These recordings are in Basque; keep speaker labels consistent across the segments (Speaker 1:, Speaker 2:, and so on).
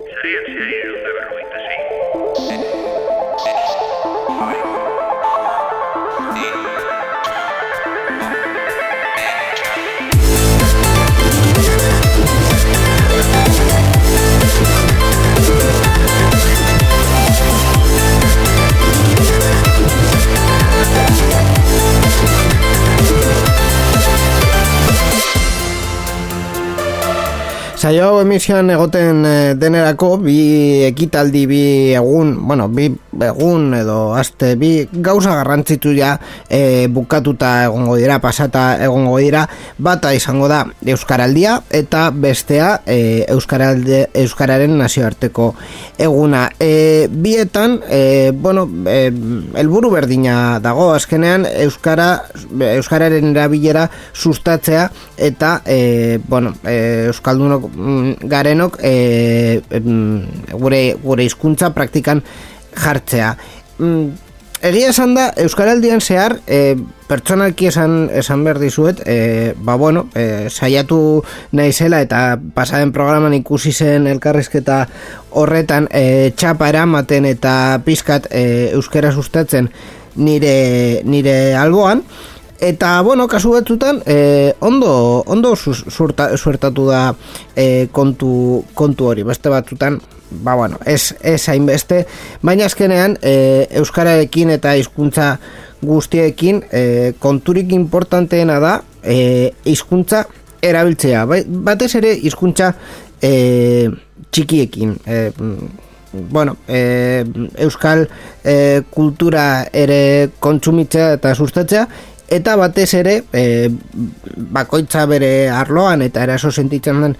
Speaker 1: Ciencia y un deber. Saio hau emisioan egoten eh, denerako bi ekitaldi bi egun, bueno, bi egun edo aste bi gauza garrantzitu ja e, bukatuta egongo dira, pasata egongo dira, bata izango da Euskaraldia eta bestea e, Euskaralde, Euskararen nazioarteko eguna. E, bietan, e, bueno, e, elburu berdina dago, azkenean Euskara, Euskararen erabilera sustatzea eta, e, bueno, e, Euskaldunok garenok e, gure, gure hizkuntza praktikan jartzea. Mm, egia esan da, Euskaraldian zehar, e, pertsonalki esan, esan behar dizuet, e, ba bueno, e, saiatu naizela eta pasaden programan ikusi zen elkarrizketa horretan e, txapa eramaten eta pizkat e, euskara sustatzen nire, nire alboan, Eta, bueno, kasu batzutan, e, ondo, ondo suertatu da e, kontu, kontu hori. Beste batzutan, ba, bueno, ez, ez hainbeste. Baina azkenean, e, Euskararekin eta hizkuntza guztiekin, e, konturik importanteena da, e, hizkuntza erabiltzea. Ba, batez ere, hizkuntza e, txikiekin. E, bueno, e, euskal e, kultura ere kontsumitzea eta sustatzea eta batez ere e, bakoitza bere arloan eta eraso sentitzen den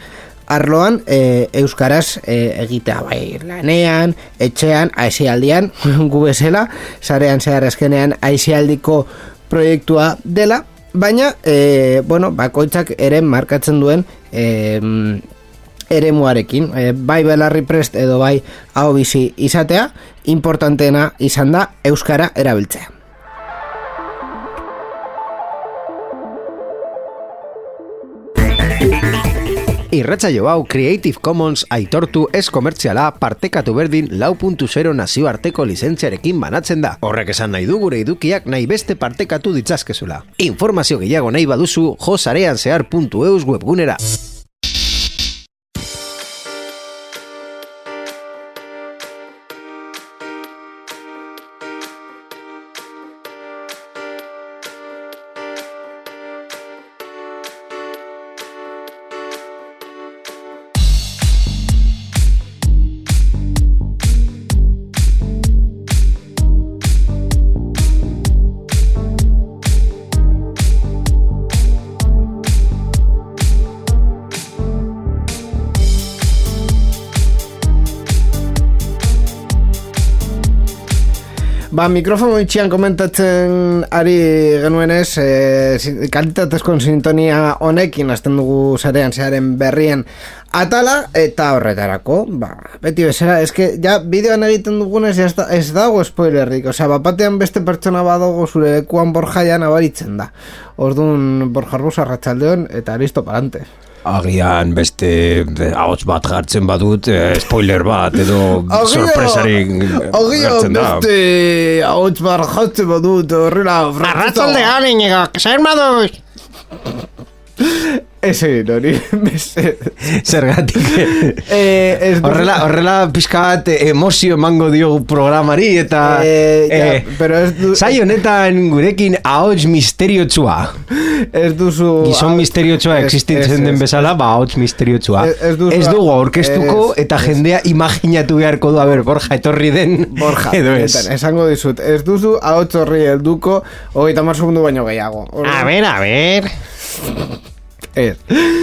Speaker 1: arloan e, euskaraz e, egitea. Bai lanean, etxean, aizialdian, gu bezala, sarean zehar eskenean aizialdiko proiektua dela, baina e, bueno, bakoitzak ere markatzen duen e, ere muarekin, e, bai belarri prest edo bai hau bizi izatea, importanteena izan da euskara erabiltzea.
Speaker 2: Irratsaio hau Creative Commons aitortu ez komertziala partekatu berdin lau.0 nazioarteko lizentziarekin banatzen da. Horrek esan nahi du gure idukiak nahi beste partekatu ditzazkezula. Informazio gehiago nahi baduzu josareanzear.eus webgunera.
Speaker 1: Ba, mikrofono itxian komentatzen ari genuenez, e, kalitatezko sintonia honekin azten dugu zarean zearen berrien atala eta horretarako, ba, beti bezala, eske, ja, bideoan egiten dugunez ez, da, ez dago spoilerrik, osea, bapatean beste pertsona badogo zure ekuan borjaian abaritzen da. Orduan, borjarruz arratsaldeon eta listo parante.
Speaker 2: Agian beste ahots bat jartzen badut, eh, spoiler bat edo sorpresarik
Speaker 1: Agian beste ahots bat jartzen badut, horrela...
Speaker 3: Arratzalde garen, zer badut?
Speaker 1: Ese nori
Speaker 2: Zergatik.
Speaker 1: Eh,
Speaker 2: Horrela, horrela pixka bat emozio emango dio programari eta
Speaker 1: eh, ja, eh, pero ez du,
Speaker 2: Zai honetan gurekin ahots misterio txua
Speaker 1: Ez duzu
Speaker 2: Gizon misterio txua existitzen den bezala Ba ahots misterio Ez, ez dugu orkestuko eta jendea imaginatu beharko du. A ber, Borja etorri den
Speaker 1: Borja, edo ez. Esango dizut Ez duzu ahots horri elduko Ogeita mar segundu baino gehiago.
Speaker 3: A ber, a ber
Speaker 1: Ez.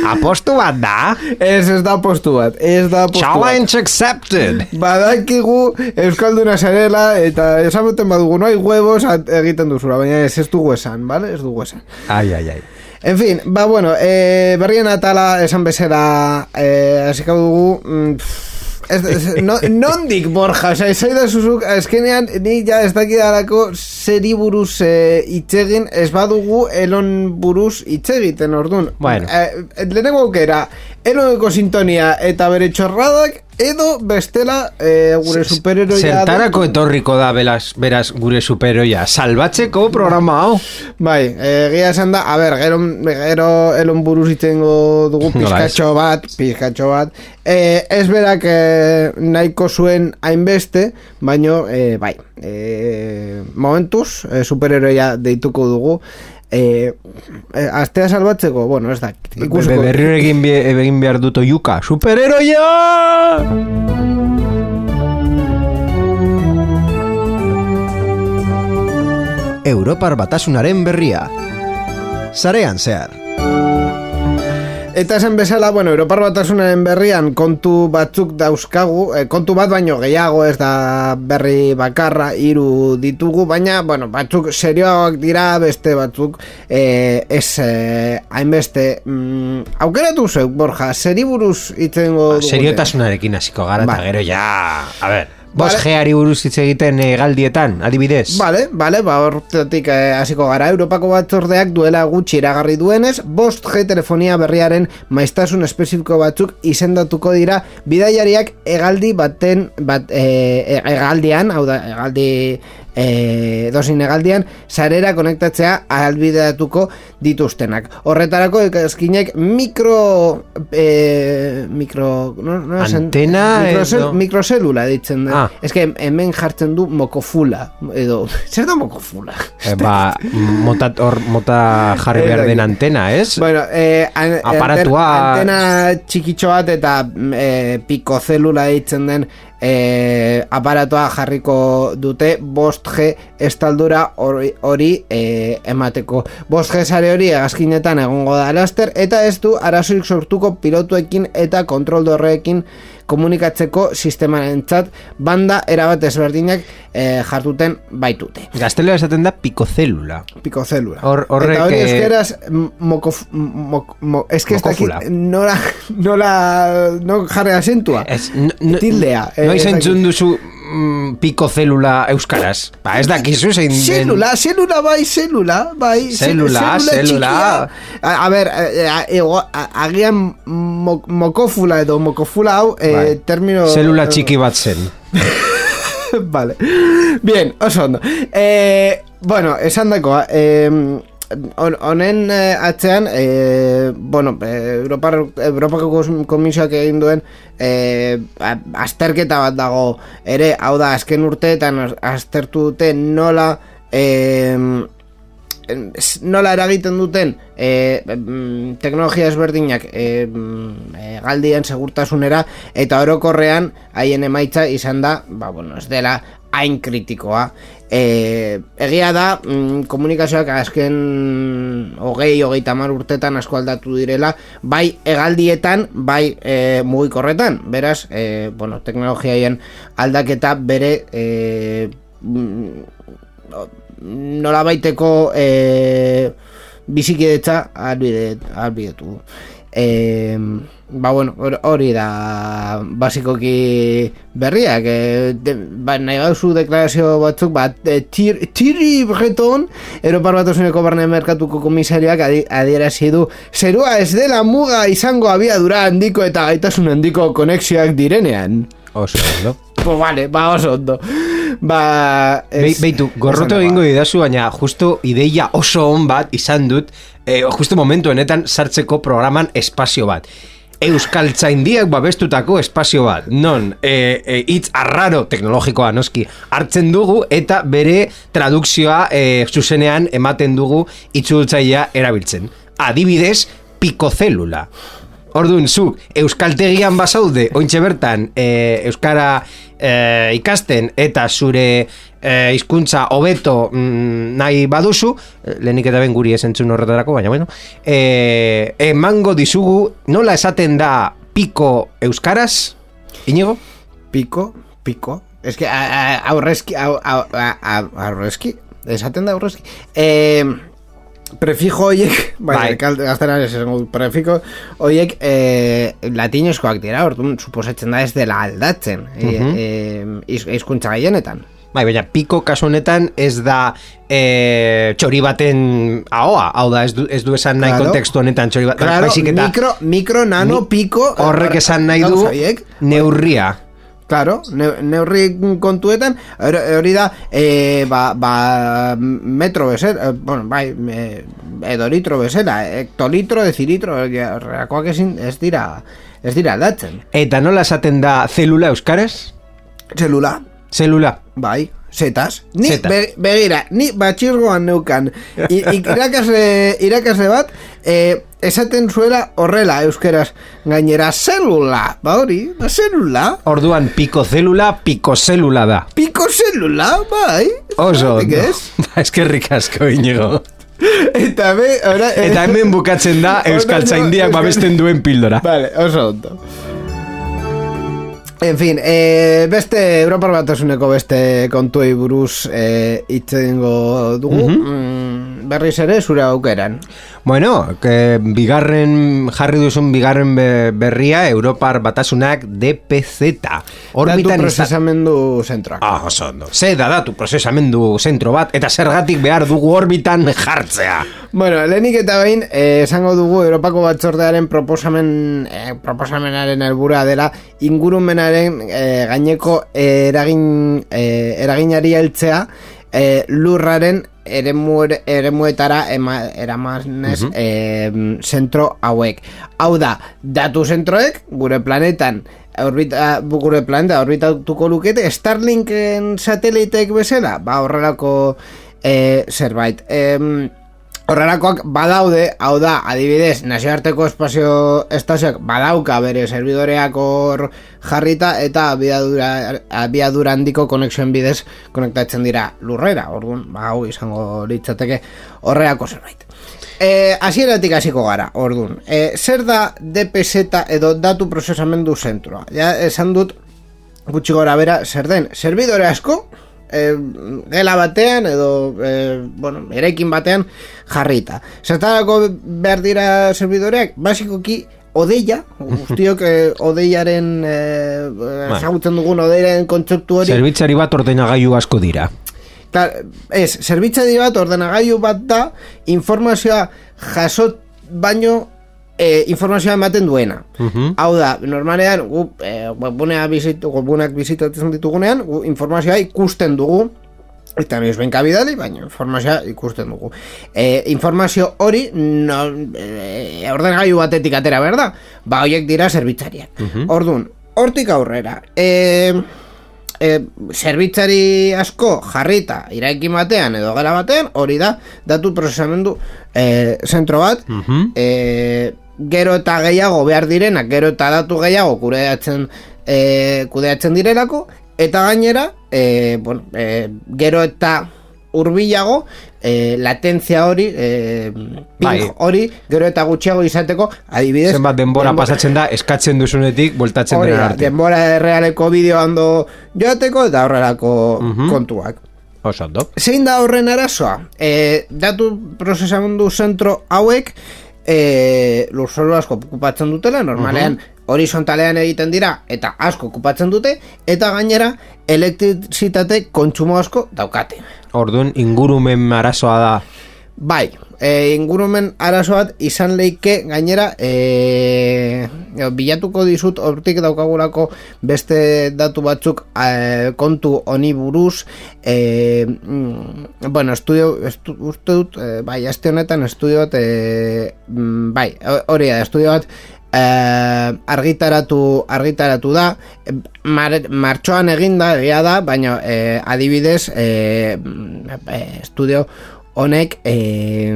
Speaker 3: Apostu bat da?
Speaker 1: Ez, ez da apostu bat. Ez da apostu
Speaker 3: Challenge bat. accepted.
Speaker 1: Badakigu Euskalduna zarela eta esamuten badugu noi huevos egiten duzura, baina ez ez dugu esan, vale? Ez dugu esan.
Speaker 2: Ai, ai, ai.
Speaker 1: En fin, ba, bueno, eh, berrien atala esan bezera eh, así dugu... Mm, Ez, ez, no, nondik borja, oza, ez da zuzuk, ezkenean, ni ja ez dakidalako seri buruz e, itxegin, ez badugu elon buruz itxegiten, orduan.
Speaker 2: Bueno.
Speaker 1: E, lehenengo aukera, eloneko sintonia eta bere txorradak, edo bestela e, gure superheroia
Speaker 2: Zertarako etorriko da beraz, beraz gure superoia Salbatzeko programa hau
Speaker 1: Bai, egia esan da, a ber, gero, gero elon buruz itengo dugu pizkatxo bat, pizkatxo bat. E, ez berak e, nahiko zuen hainbeste, baino, e, bai, e, momentuz, e, superheroia deituko dugu. E, e, astea salbatzeko, bueno, ez da, ikusko.
Speaker 2: Berriro egin, bie- egin behar dut oiuka Superheroia! Europar batasunaren berria Zarean zehar
Speaker 1: Eta esan bezala, bueno, Europar Batasunaren berrian kontu batzuk dauzkagu, eh, kontu bat baino gehiago ez da berri bakarra hiru ditugu, baina, bueno, batzuk serioak dira, beste batzuk eh, ez eh, hainbeste mm, aukeratu zeuk, Borja, seri buruz itzengo dugu.
Speaker 2: Seriotasunarekin hasiko gara
Speaker 1: Ba.
Speaker 2: eta gero ja A ber, bos
Speaker 1: Vale.
Speaker 2: geari buruz hitz egiten eh, galdietan, adibidez.
Speaker 1: Vale, vale, ba hortatik eh, hasiko gara. Europako batzordeak duela gutxi iragarri duenez, bost G telefonia berriaren maiztasun espezifiko batzuk izendatuko dira. Bidaiariak hegaldi baten bat, e, hegaldian, hau da, hegaldi e, dozin hegaldian, sarera konektatzea ahalbideatuko dituztenak. Horretarako eskinek mikro e, mikro no, no,
Speaker 2: Antena
Speaker 1: mikrosel-
Speaker 2: edo-
Speaker 1: mikroselula ditzen da.
Speaker 2: Ah.
Speaker 1: Ez que hemen jartzen du mokofula edo zer da mokofula?
Speaker 2: Eh, ba, mota, hor, mota jarri behar den antena, ez?
Speaker 1: Bueno, eh, an,
Speaker 2: Aparatua-
Speaker 1: antena txikitxo bat eta mm, eh, pikozelula ditzen den eh, aparatoa jarriko dute 5G estaldura hori, hori eh, emateko. 5G sare hori egazkinetan egongo da laster eta ez du arazorik sortuko pilotuekin eta kontrol dorreekin komunikatzeko sistemarentzat banda erabat ezberdinak eh, jartuten baitute.
Speaker 2: Gaztelera esaten da pikozelula.
Speaker 1: Pikozelula.
Speaker 2: Hor- horrek,
Speaker 1: Eta hori
Speaker 2: eh,
Speaker 1: euskeraz mokof, mok, mo, es que ez
Speaker 2: Mokofula.
Speaker 1: nola, nola, no jarre asentua.
Speaker 2: Ez, n- n-
Speaker 1: Tildea. eh,
Speaker 2: No
Speaker 1: dakit.
Speaker 2: izentzun duzu mm, pikozelula euskaraz. Ba, ez dakizu zein den...
Speaker 1: Zelula, zelula bai, zelula, bai. ze-
Speaker 2: Zelula, zelula.
Speaker 1: A, a ber, eh, eh, agian mo, mokofula edo mokofula hau, eh,
Speaker 2: Bai.
Speaker 1: termino...
Speaker 2: Zelula txiki bat zen.
Speaker 1: vale. Bien, oso ondo. Eh, bueno, esan dakoa, eh, honen eh, atzean, eh, bueno, eh, Europar, Europako Komisioak egin duen a- azterketa bat dago. Ere, hau da, azken urteetan az- aztertu dute nola s- nola eragiten duten e, teknologia ezberdinak e, e, galdien segurtasunera eta orokorrean haien emaitza izan da ba, bueno, ez dela hain kritikoa e, egia da mm, komunikazioak azken hogei, hogeita mar urtetan asko aldatu direla bai egaldietan, bai e, mugikorretan beraz, e, bueno, teknologiaien aldaketa bere e, mm, nola baiteko e, bizikidetza albide, albidetu du. E, ba bueno, hor- hori da basikoki berriak e, de, ba, nahi gauzu deklarazio batzuk bat e, tir, Thierry Breton Europar Batasuneko barne merkatuko komisariak adi, adierazi du zerua ez dela muga izango abiadura handiko eta gaitasun handiko konexioak direnean
Speaker 2: Oso, ondo.
Speaker 1: Pues vale, ba oso ondo Ba...
Speaker 2: Be, beitu, gorroto egingo didazu, baina justo ideia oso on bat izan dut, eh, justo momentu honetan sartzeko programan espazio bat. Euskal Tzaindiak babestutako espazio bat. Non, eh, eh, hitz arraro teknologikoa noski hartzen dugu eta bere tradukzioa eh, zuzenean ematen dugu itzultzailea erabiltzen. Adibidez, pikozelula. Orduan, zuk, Euskaltegian bazaude, ointxe bertan, e, Euskara e, ikasten eta zure e, hizkuntza hobeto mm, nahi baduzu, eh, lehenik eta ben guri esentzun horretarako, baina bueno, e, emango dizugu, nola esaten da piko Euskaraz, Inigo?
Speaker 1: Piko, piko Ez que aurrezki Aurrezki Esaten da aurrezki. Eh, Prefijo hoiek
Speaker 2: Bai.
Speaker 1: Bai, gaztera esango dut, Prefijo hoiek eh, Latinezkoak dira Orduan, suposatzen da ez dela aldatzen eh, eh, iz- Hizkuntza gehienetan
Speaker 2: Bai, baina piko kasu honetan ez da e, txori baten ahoa, hau da, ez du, ez du esan nahi
Speaker 1: Claro.
Speaker 2: kontekstu honetan txori bat,
Speaker 1: Claro,
Speaker 2: baizik eta
Speaker 1: micro, micro, nano,
Speaker 2: ni-
Speaker 1: pico...
Speaker 2: horrek esan nahi du
Speaker 1: horiek.
Speaker 2: neurria.
Speaker 1: Claro, ne, neurri kontuetan, hori da, e, ba, ba, metro bezala, eh, bueno, bai, e, edo litro bezala, hektolitro, decilitro, horrekoak ezin, ez dira, ez dira aldatzen.
Speaker 2: Eta nola esaten da zelula euskaraz?
Speaker 1: Zelula,
Speaker 2: Zelula.
Speaker 1: bai, zetas. Ni,
Speaker 2: Zetas.
Speaker 1: be, begira, ni batxirgoan neukan, I, irakasle, irakasle bat, e, esaten zuela horrela euskeraz, gainera zelula, ba hori, ba zelula,
Speaker 2: Orduan piko zelula, piko zelula da.
Speaker 1: piko zelula, bai.
Speaker 2: Oso, ondo.
Speaker 1: ez?
Speaker 2: Ba, eskerrik asko inigo.
Speaker 1: Eta be, ora,
Speaker 2: Eta hemen bukatzen da Euskaltzaindiak babesten duen pildora.
Speaker 1: Vale, oso ondo. En fin, eh, beste Europar batasuneko beste kontuei buruz eh, hitz egingo dugu. mm, berriz ere zure aukeran.
Speaker 2: Bueno, que bigarren jarri duzun bigarren be- berria Europar batasunak DPZ. Orbitan
Speaker 1: Datu prozesamendu zentroak.
Speaker 2: Ah, oso ondo. Ze da datu prozesamendu zentro bat eta zergatik behar dugu orbitan jartzea.
Speaker 1: Bueno, lehenik eta behin, eh, esango dugu Europako batzordearen proposamen, eh, proposamenaren helburua dela ingurumenaren eh, gaineko eragin, eh, eraginari heltzea eh, lurraren eremu, eremuetara ema, eramanez eh, zentro hauek. Hau da, datu zentroek gure planetan orbita, gure planeta orbitatuko lukete Starlinken sateliteek bezala, ba horrelako eh, zerbait. Em, Horrelakoak badaude, hau da, adibidez, nazioarteko espazio estazioak badauka bere serbidoreak hor jarrita eta abiadura, abiadura handiko konexioen bidez konektatzen dira lurrera, orduan, ba, hau izango litzateke horreako zerbait. E, hasieratik hasiko gara, orduan. E, zer da DPZ edo datu prozesamendu zentroa? Ja, esan dut, gutxi gora bera, zer den, servidore asko, e, gela batean edo e, bueno, eraikin batean jarrita. Zertarako behar dira serbidoreak, basikoki odeia, guztiok e, odeiaren e, ezagutzen dugun odeiaren kontzeptu hori
Speaker 2: Zerbitzari bat ordenagailu asko dira.
Speaker 1: Klar, ez, zerbitzari bat ordenagailu bat da informazioa jasot baino e, informazioa ematen duena. Hau da, normalean gu e, webgunea bizitu, webguneak bizitatzen ditugunean, gu informazioa ikusten dugu eta ez benka bidali, baina informazioa ikusten dugu. E, informazio hori no, e, ordenagailu batetik atera behar da, ba horiek dira zerbitzariak. Orduan, hortik aurrera, e, e, zerbitzari asko jarrita iraikin batean edo gela batean, hori da datu prozesamendu e, zentro bat, e, gero eta gehiago behar direnak, gero eta datu gehiago kudeatzen, e, kudeatzen direlako, eta gainera, e, bueno, e, gero eta urbilago e, latentzia hori e,
Speaker 2: Bai.
Speaker 1: hori gero eta gutxiago izateko adibidez
Speaker 2: Zenbat denbora
Speaker 1: denbo-
Speaker 2: pasatzen da eskatzen duzunetik bueltatzen
Speaker 1: Hori
Speaker 2: dena arte.
Speaker 1: denbora errealeko bideo hando joateko eta horrelako kontuak.
Speaker 2: Oso ondo.
Speaker 1: Zein da horren arazoa? E, datu prozesamendu zentro hauek e, lurzoru asko okupatzen dutela, normalean horizontalean egiten dira eta asko okupatzen dute, eta gainera elektrizitate kontsumo asko daukate.
Speaker 2: Orduan ingurumen arazoa da.
Speaker 1: Bai, e, ingurumen arazo bat izan leike gainera e, bilatuko dizut hortik daukagulako beste datu batzuk e, kontu honi buruz. E, mm, bueno, estudio estu, uste dut, e, bai, aste honetan estudio bat e, mm, bai, hori da, estudio bat eh, argitaratu argitaratu da. Mar, martxoan eginda egia da baina eh, adibidez eh, estudio honek eh,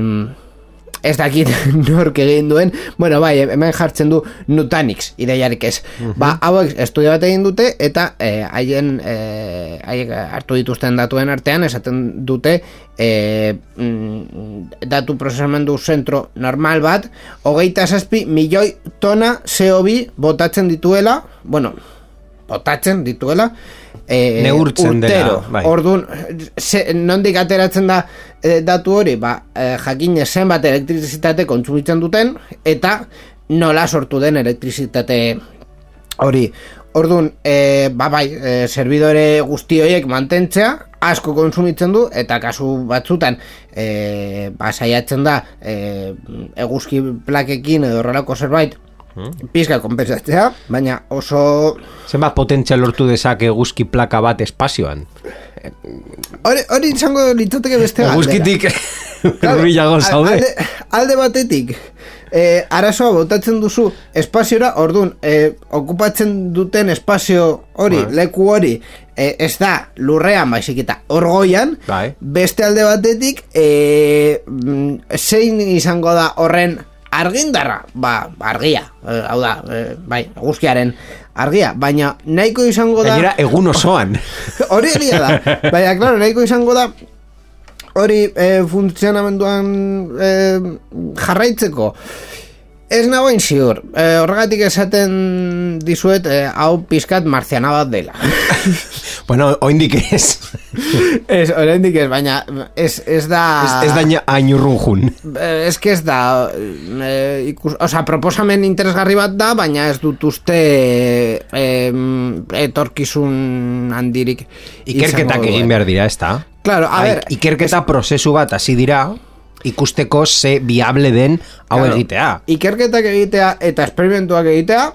Speaker 1: ez dakit nork egin duen. Bueno bai hemen jartzen du Nutanix ideiarik ez. Ba hauek estudio bat egin dute eta eh, haien eh, haiek hartu dituzten datuen artean esaten dute mm, datu prozesamendu zentro normal bat hogeita zazpi milioi tona CO2 botatzen dituela. Bueno botatzen dituela eh,
Speaker 2: Neurtzen dela,
Speaker 1: urtero.
Speaker 2: bai.
Speaker 1: Orduan, nondik ateratzen da eh, datu hori, ba, eh, jakine zenbat elektrizitate kontsumitzen duten, eta nola sortu den elektrizitate Hori, orduan, e, ba bai, e, servidore guzti horiek mantentzea, asko konsumitzen du, eta kasu batzutan, e, ba, saiatzen da, e, eguzki plakekin edo horrelako zerbait, pizka konpensatzea, baina oso...
Speaker 2: Zenbat potentzia lortu dezake eguzki plaka bat espazioan?
Speaker 1: Hori, hori izango litzateke beste.
Speaker 2: Eguzkitik
Speaker 1: al-
Speaker 2: zaude.
Speaker 1: Alde, alde batetik, eh, arazoa botatzen duzu espaziora, orduan, eh, okupatzen duten espazio hori,
Speaker 2: Bai.
Speaker 1: leku hori, eh, ez da lurrean baizik eta orgoian,
Speaker 2: Bai.
Speaker 1: beste alde batetik, mm, zein izango da horren argindarra, ba, argia, eh, hau da, eh, bai, guzkiaren argia, baina nahiko izango da...
Speaker 2: Gainera, egun osoan.
Speaker 1: Hori egia da. Baina, klaro, nahiko izango da hori e, funtzionamenduan e, jarraitzeko. Ez nagoin ziur. E, horregatik esaten dizuet e, hau pizkat marziana bat dela.
Speaker 2: bueno, oindik ez.
Speaker 1: ez, oraindik ez, baina ez, ez da...
Speaker 2: ez, ez da ainurrun.
Speaker 1: Eh, Ez que ez da eh, ikus, Osa, proposamen interesgarri bat da Baina ez dut uste eh, Etorkizun handirik
Speaker 2: Ikerketak egin behar dira, ez da?
Speaker 1: Claro, a ver
Speaker 2: ikerketa prozesu bat hasi dira, ikusteko ze viable den hau
Speaker 1: Claro,
Speaker 2: egitea.
Speaker 1: Ikerketak egitea eta esperimentuak egitea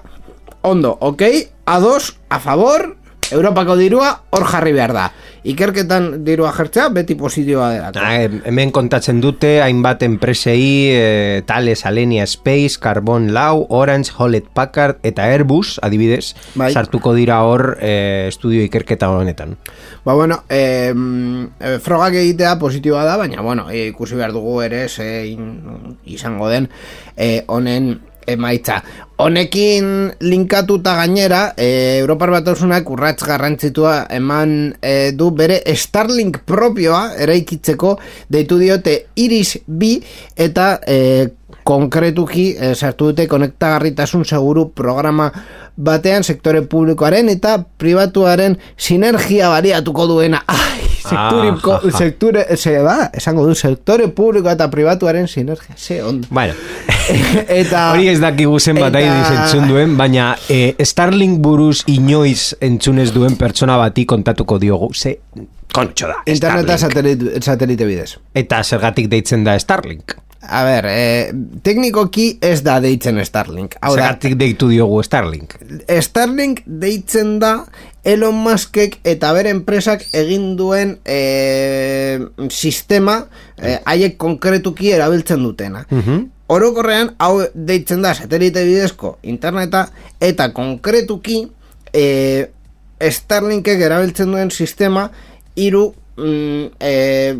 Speaker 1: Ondo, ok, ados, a favor Europako dirua hor jarri behar da Ikerketan dirua jertzea beti positioa dela
Speaker 2: Ah, em- hemen kontatzen dute hainbat enpresei e, Thales, Alenia Space, Carbon Lau, Orange, Hewlett Packard eta Airbus, adibidez,
Speaker 1: Bai.
Speaker 2: sartuko dira hor e, estudio ikerketa honetan.
Speaker 1: Ba bueno, eh, mm, frogak egitea positiboa da, baina bueno, eh, ikusi behar dugu ere zein izango den eh, honen emaitza. Honekin linkatuta gainera, eh, Europar Batasunak urratz garrantzitua eman eh, du bere Starlink propioa eraikitzeko deitu diote Iris B eta eh, konkretuki eh, sartu dute konektagarritasun seguru programa batean sektore publikoaren eta pribatuaren sinergia bariatuko duena. Ai, sekturiko,
Speaker 2: Ah,
Speaker 1: sektore, se, ba, esango du, sektore publiko eta pribatuaren sinergia, ze ondo.
Speaker 2: Bueno,
Speaker 1: eta
Speaker 2: hori ez dakigu zenbat
Speaker 1: eta-
Speaker 2: entzun duen, baina e, Starlink buruz inoiz entzunez duen pertsona bati kontatuko diogu, ze kontxo da,
Speaker 1: Interneta satelite, satelite bidez.
Speaker 2: Eta zergatik deitzen da Starlink.
Speaker 1: A ber, eh, teknikoki ez da deitzen Starlink. Hau da,
Speaker 2: deitu diogu Starlink.
Speaker 1: Starlink deitzen da Elon Muskek eta bere enpresak egin duen e, sistema eh, haiek konkretuki erabiltzen dutena. Orokorrean hau deitzen da satelite bidezko interneta eta konkretuki e, Starlinkek erabiltzen duen sistema hiru mm, e,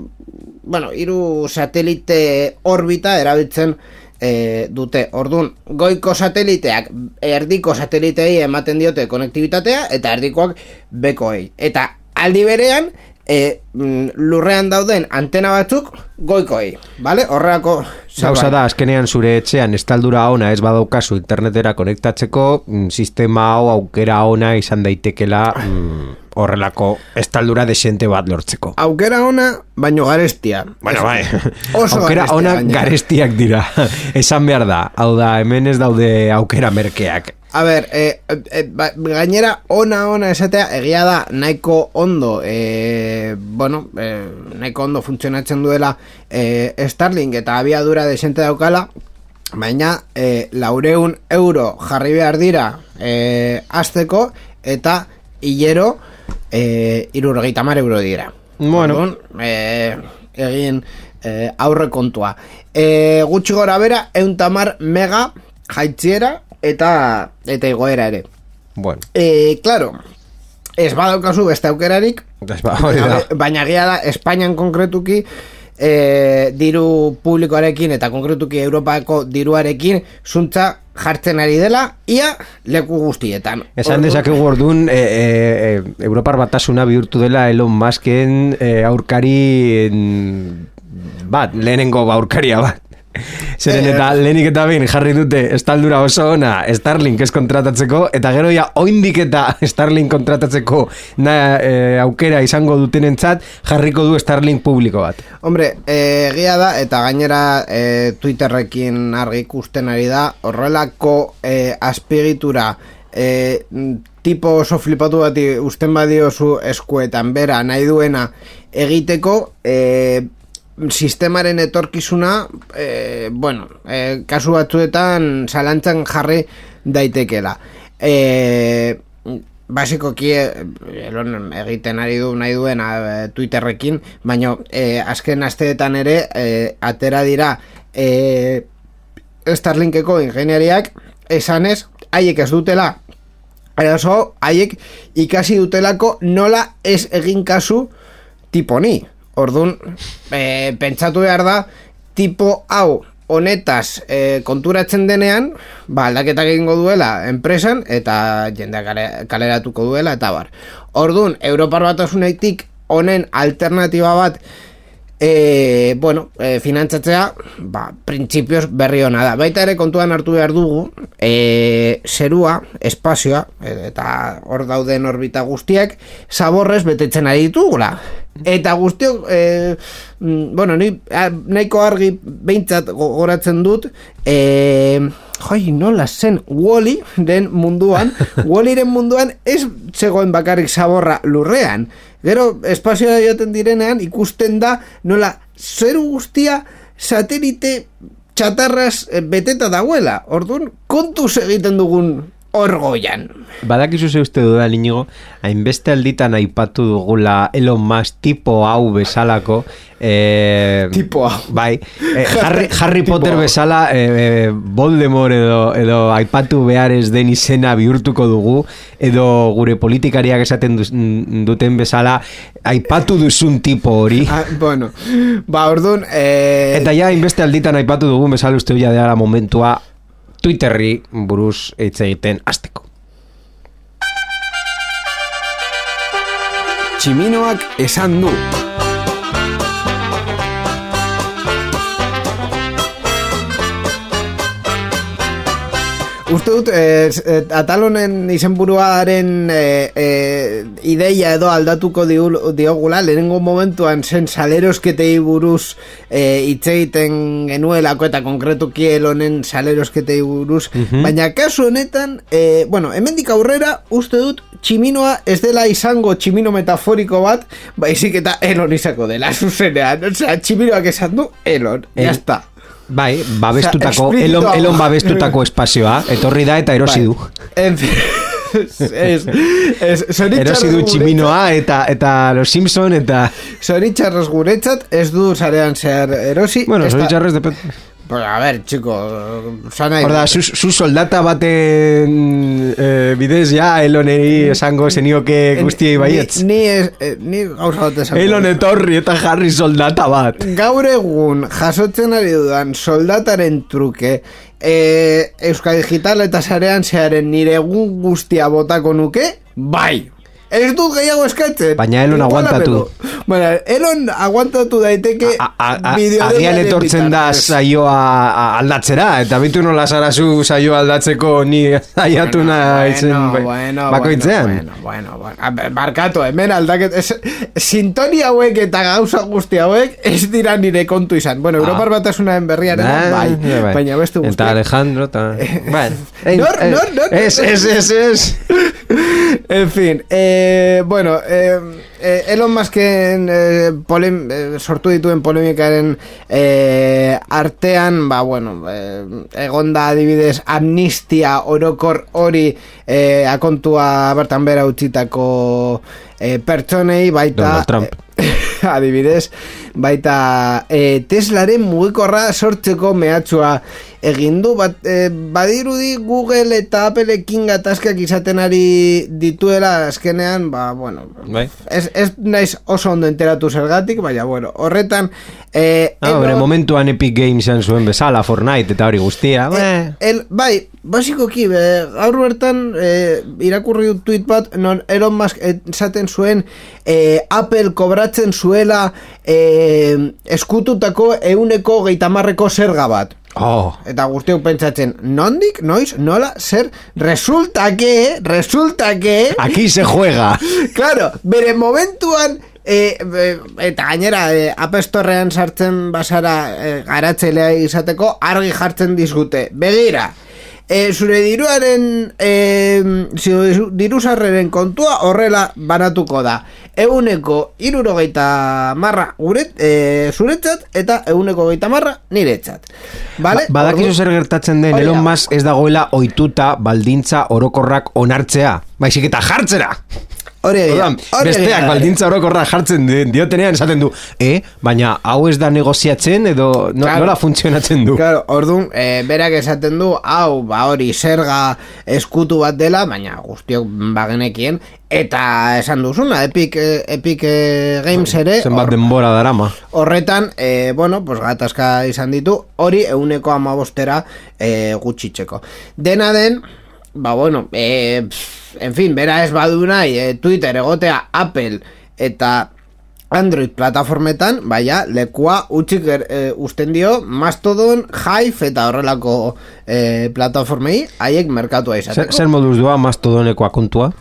Speaker 1: bueno, hiru satelite orbita erabiltzen e, dute. Ordun goiko sateliteak erdiko satelitei ematen diote konektibitatea eta erdikoak bekoei. Eta aldi berean e, lurrean dauden antena batzuk goikoei, vale? Horreako
Speaker 2: Gauza da, azkenean zure etxean estaldura ona ez badaukazu internetera konektatzeko, mm, sistema hau aukera ona izan daitekela mm, horrelako estaldura desente bat lortzeko.
Speaker 1: Aukera ona, baino garestia.
Speaker 2: Bueno, bai,
Speaker 1: Oso
Speaker 2: aukera
Speaker 1: garestia
Speaker 2: ona
Speaker 1: gainera.
Speaker 2: garestiak dira. Esan behar da, hau da, hemen ez daude aukera merkeak.
Speaker 1: A ber, e, e, ba, gainera ona ona esatea egia da nahiko ondo e, bueno, e, nahiko ondo funtzionatzen duela e, Starlink eta abiadura desente daukala baina e, laureun euro jarri behar dira e, azteko eta hilero e, irurogeita mar euro dira.
Speaker 2: Bueno.
Speaker 1: Orduan, e, egin e, aurre kontua e, gutxi gora bera euntamar mega jaitziera eta eta igoera ere.
Speaker 2: Bueno,
Speaker 1: e, claro ez badaukazu beste aukerarik
Speaker 2: ba,
Speaker 1: baina- baina egia da Espainian konkretuki e, diru publikoarekin eta konkretuki Europako diruarekin zuntza jartzen ari dela ia leku guztietan
Speaker 2: Esan dezakegu orduan e, e, e, Europar batasuna bihurtu dela Elon Musken e, aurkari en, bat, lehenengo aurkaria bat. Zeren
Speaker 1: Eh,
Speaker 2: eta lehenik eta behin jarri dute estaldura oso ona Starlink ez kontratatzeko eta gero ja oindik eta Starlink kontratatzeko na, e, aukera izango dutenentzat jarriko du Starlink publiko bat.
Speaker 1: Hombre, eh, egia da, eta gainera e, Twitterrekin argi ikusten ari da, horrelako e, azpigitura e, tipo oso flipatu bati usten badiozu eskuetan bera nahi duena egiteko e, sistemaren etorkizuna e, bueno, e, kasu batzuetan zalantzan jarri daitekela e, basikoki elon egiten ari du nahi duen Twitterrekin, baina eh, azken asteetan ere eh, atera dira eh, Starlinkeko ingeniariak esanez, haiek ez dutela eraso, haiek ikasi dutelako nola ez egin kasu tipo ni. Orduan, eh, pentsatu behar da, tipo hau honetaz e, konturatzen denean, ba, aldaketak egingo duela enpresan eta jendea kale, kaleratuko duela eta bar. Orduan, Europar batasunetik honen alternatiba bat e, bueno, e, finantzatzea ba, printzipioz berri hona da. Baita ere kontuan hartu behar dugu e, zerua, espazioa eta hor dauden orbita guztiak zaborrez betetzen ari ditugula. Eta guztiok, e, bueno, ni, nahiko argi behintzat gogoratzen dut, e, joi, nola zen, Wally den munduan, Wallyren munduan ez zegoen bakarrik zaborra lurrean. Gero, espazioa joaten direnean, ikusten da, nola, zeru guztia satelite txatarraz eh, beteta dauela. Orduan, kontuz egiten dugun orgoian.
Speaker 2: Badakizu ze uste duda, inigo, hainbeste alditan aipatu dugula Elon Musk tipo hau bezalako, eh,
Speaker 1: Tipo hau.
Speaker 2: Bai, eh, Harry, Harry Potter
Speaker 1: hau.
Speaker 2: bezala eh, eh, Voldemort edo, edo aipatu behar ez den izena bihurtuko dugu, edo gure politikariak esaten duz- duten bezala aipatu duzun tipo hori.
Speaker 1: Ah, bueno, ba, orduan, eh,
Speaker 2: Eta ja, inbeste alditan aipatu dugun bezala uste ja dela momentua Twitterri buruz hitz egiten hasteko.
Speaker 1: tximinoak esan du. Uste dut, eh, eh, atal honen izenburuaren eh, eh, ideia edo aldatuko diogula, lehenengo momentuan zen salerosketei buruz eh, hitz egiten genuelako eta konkretuki honen salerosketei buruz, baina kasu honetan, eh, bueno, hemendik aurrera uste dut tximinoa ez dela izango tximino metaforiko bat, baizik eta elon izako dela, zuzenean, osea, tximinoak esan du elon,
Speaker 2: El-
Speaker 1: ya está.
Speaker 2: Bai, babestutako,
Speaker 1: Osea,
Speaker 2: elon, elon babestutako espazioa, etorri da eta erosi du.
Speaker 1: Bai. En fin, ez, ez, zoritxarrez
Speaker 2: Erosi du tximinoa eta eta los Simpson eta...
Speaker 1: Zoritxarrez guretzat ez du zarean zehar erosi.
Speaker 2: Bueno,
Speaker 1: ez da- Pues a ver, chico, sana
Speaker 2: Hor da, zu, zu soldata baten eh, bidez ja eloneri esango zenioke guztiei baietz.
Speaker 1: Ni, eh, ni gauza bat esango.
Speaker 2: Elon etorri eta jarri soldata bat.
Speaker 1: Gaur egun jasotzen ari dudan soldataren truke e, Euskal Digital eta sarean zearen nire egun guztia botako nuke, bai. Ez dut gehiago eskatzen.
Speaker 2: Baina Elon aguantatu.
Speaker 1: Bueno, Elon aguantatu daiteke
Speaker 2: A- a- a-
Speaker 1: bideodelaren
Speaker 2: Agian etortzen da saioa aldatzera, eta bitu nola zara zu saioa aldatzeko ni saiatu naizen
Speaker 1: bueno, bueno,
Speaker 2: bakoitzean.
Speaker 1: Bueno, bueno, bueno. A ber, Barkatu, hemen aldaket... Es, sintonia hauek eta gauza guzti hauek ez dira nire kontu izan. Bueno, Europar batasunaren berriaren bai,
Speaker 2: bai.
Speaker 1: baina beste
Speaker 2: Eta
Speaker 1: guztiak.
Speaker 2: Alejandro, eta... Bueno,
Speaker 1: Nor, nor, nor.
Speaker 2: Ez, ez, ez, ez.
Speaker 1: en fin, eh, bueno, eh, eh, Elon Musken eh, polem, eh, sortu dituen polemikaren eh, artean, ba, bueno, eh, egonda adibidez amnistia orokor hori eh, akontua bertan bera utzitako eh, pertsonei baita...
Speaker 2: Donald Trump.
Speaker 1: eh, adibidez, baita e, Teslaren mugikorra sortzeko mehatxua egin du bat, e, badirudi Google eta Appleekin gatazkak izaten ari dituela azkenean, ba, bueno,
Speaker 2: Bai.
Speaker 1: ez, ez naiz oso ondo enteratu zergatik, baina, bueno, horretan e,
Speaker 2: Ah, bere momentuan Epic Games zuen bezala, Fortnite eta hori guztia.
Speaker 1: Eh,
Speaker 2: Eh,
Speaker 1: el, bai, basikoki, be, gaur bertan e, irakurri dut tweet bat, non Elon Musk esaten zuen e, Apple kobratzen zuela e, eskututako euneko geitamarreko zerga bat.
Speaker 2: Oh,
Speaker 1: Eta guztiok pentsatzen, nondik, noiz, nola, zer, resulta que, resulta que...
Speaker 2: aquí se juega.
Speaker 1: Claro, bere momentuan e, e, eta gainera e, App Storean sartzen basara e, garatzailea izateko argi jartzen dizgute. Begira, e, zure diruaren e, zure diruzarreren kontua horrela banatuko da euneko irurogeita marra guret, e, zuretzat eta euneko geita marra niretzat vale?
Speaker 2: Ba, badakizu zer gertatzen den. Elon Musk ez dagoela ohituta baldintza orokorrak onartzea. Baizik eta jartzera.
Speaker 1: Hori egia,
Speaker 2: besteak baldintza orokorra jartzen diotenean esaten du, eh, baina hau ez da negoziatzen edo no,
Speaker 1: Claro.
Speaker 2: nola funtzionatzen du.
Speaker 1: Claro, orduan, e, berak esaten du, hau, ba hori, zerga eskutu bat dela, baina guztiok bagenekien, eta esan duzuna, Epic, eh, Epic eh, Games ere,
Speaker 2: Zenbat denbora darama.
Speaker 1: horretan, e, bueno, pues gatazka izan ditu, hori euneko amabostera e, gutxitzeko. Dena den, ba bueno, e, pff, en fin, bera ez badu nahi, e, Twitter egotea Apple eta Android plataformetan, baina lekua utxik er, e, usten dio Mastodon, Hive eta horrelako e, plataformei haiek merkatua
Speaker 2: Zer,
Speaker 1: izateko.
Speaker 2: zer moduz doa mastodonekoa kontua?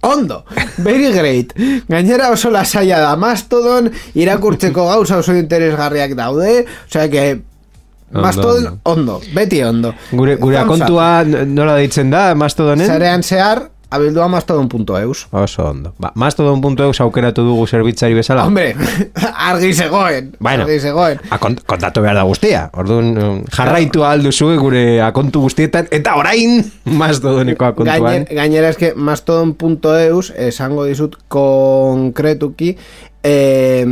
Speaker 1: Ondo, very great Gainera oso lasaia da Mastodon Irakurtzeko gauza oso interesgarriak daude Osea que Mastodon ondo, beti ondo
Speaker 2: Gure, gure
Speaker 1: Thumbs up.
Speaker 2: kontua nola deitzen da mastodonen?
Speaker 1: Zarean zehar Abildua mastodon.eus
Speaker 2: Oso ondo. Ba, mastodon.eus aukeratu dugu zerbitzari bezala.
Speaker 1: Hombre, argi zegoen
Speaker 2: Bueno,
Speaker 1: Argi zegoen
Speaker 2: a, kont, kontatu behar da guztia. Orduan, um, jarraitu aldu zue gure akontu guztietan, eta orain mastodoneko akontuan.
Speaker 1: Gainer, gainera eske mastodon.eus esango dizut konkretuki eh,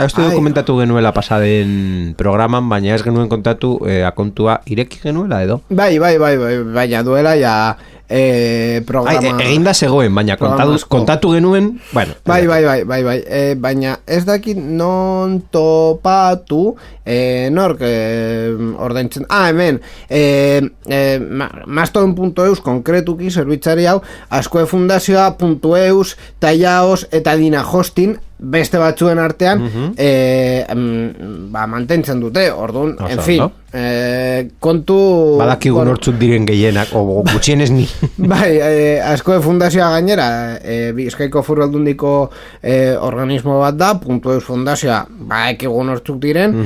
Speaker 2: Ah, Esto
Speaker 1: Ai.
Speaker 2: dokumentatu genuela pasaden programan, baina ez genuen kontatu eh, akontua ireki genuela edo.
Speaker 1: Bai, bai, bai, bai, baina duela ja eh,
Speaker 2: Ai,
Speaker 1: programa
Speaker 2: e- eginda zegoen, baina kontatu, kontatu genuen, bueno.
Speaker 1: Bai, bai, bai, bai, bai. E, baina ez dakit non topatu e, nork e, ordaintzen... Ah, hemen, e, e, ma- mastodon.eus konkretuki zerbitzari hau, askoe fundazioa, .eus, taiaos eta dina hosting, beste batzuen artean, e, mm, ba, mantentzen dute, orduan, en fin,
Speaker 2: ondo.
Speaker 1: e, kontu...
Speaker 2: Badakigu
Speaker 1: bueno,
Speaker 2: nortzuk diren gehienak, o gutxienez ni.
Speaker 1: Bai, eh, asko de fundazioa gainera, eh, Bizkaiko Foru Aldundiko eh, organismo bat da, puntu eus fundazioa, ba, ekigun hortzuk diren,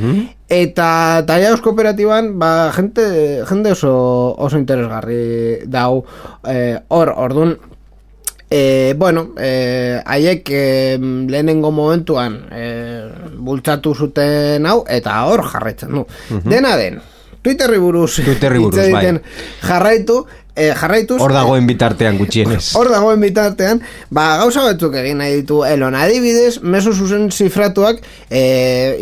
Speaker 1: eta Taiaus kooperatiban, ba, jente, jende oso, oso interesgarri dau, eh, hor, ordun, E, bueno, e, haiek e, lehenengo momentuan e, bultzatu zuten hau eta hor jarraitzen du. Dena den, Twitterri buruz,
Speaker 2: Twitterri buruz, bai.
Speaker 1: jarraitu, e, jarraituz,
Speaker 2: Hor dagoen bitartean gutxienez.
Speaker 1: Hor dagoen bitartean, ba, gauza batzuk egin nahi ditu Elon adibidez, meso zuzen zifratuak e,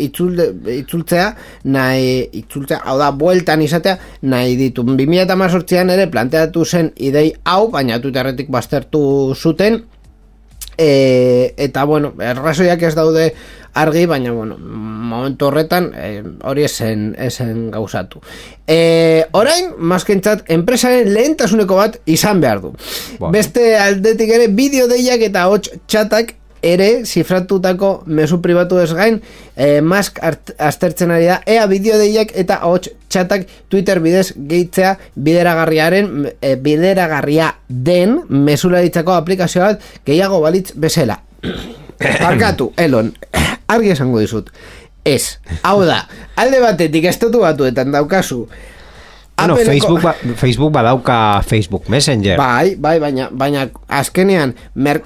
Speaker 1: itzulde, itzultzea, nahi, itzultzea, hau da, bueltan izatea, nahi ditu. 2018an ere planteatu zen idei hau, baina Twitterretik baztertu zuten, e, eta bueno, errazoiak ez daude argi, baina bueno, momentu horretan e, hori esen, esen gauzatu. E, orain, maskentzat, enpresaren lehentasuneko bat izan behar du.
Speaker 2: Bai.
Speaker 1: Beste aldetik ere, bideo deiak eta hots txatak ere zifratutako mezu pribatu ez gain e, mask aztertzen ari da ea bideo deiak eta hots txatak Twitter bidez gehitzea bideragarriaren e, bideragarria den mezularitzako aplikazio bat gehiago balitz bezala Barkatu, Elon, argi esango dizut. Ez, hau da, alde batetik estatu batuetan daukazu.
Speaker 2: Bueno, Facebook, ba, Facebook badauka Facebook Messenger.
Speaker 1: Bai, bai, baina, baina azkenean mer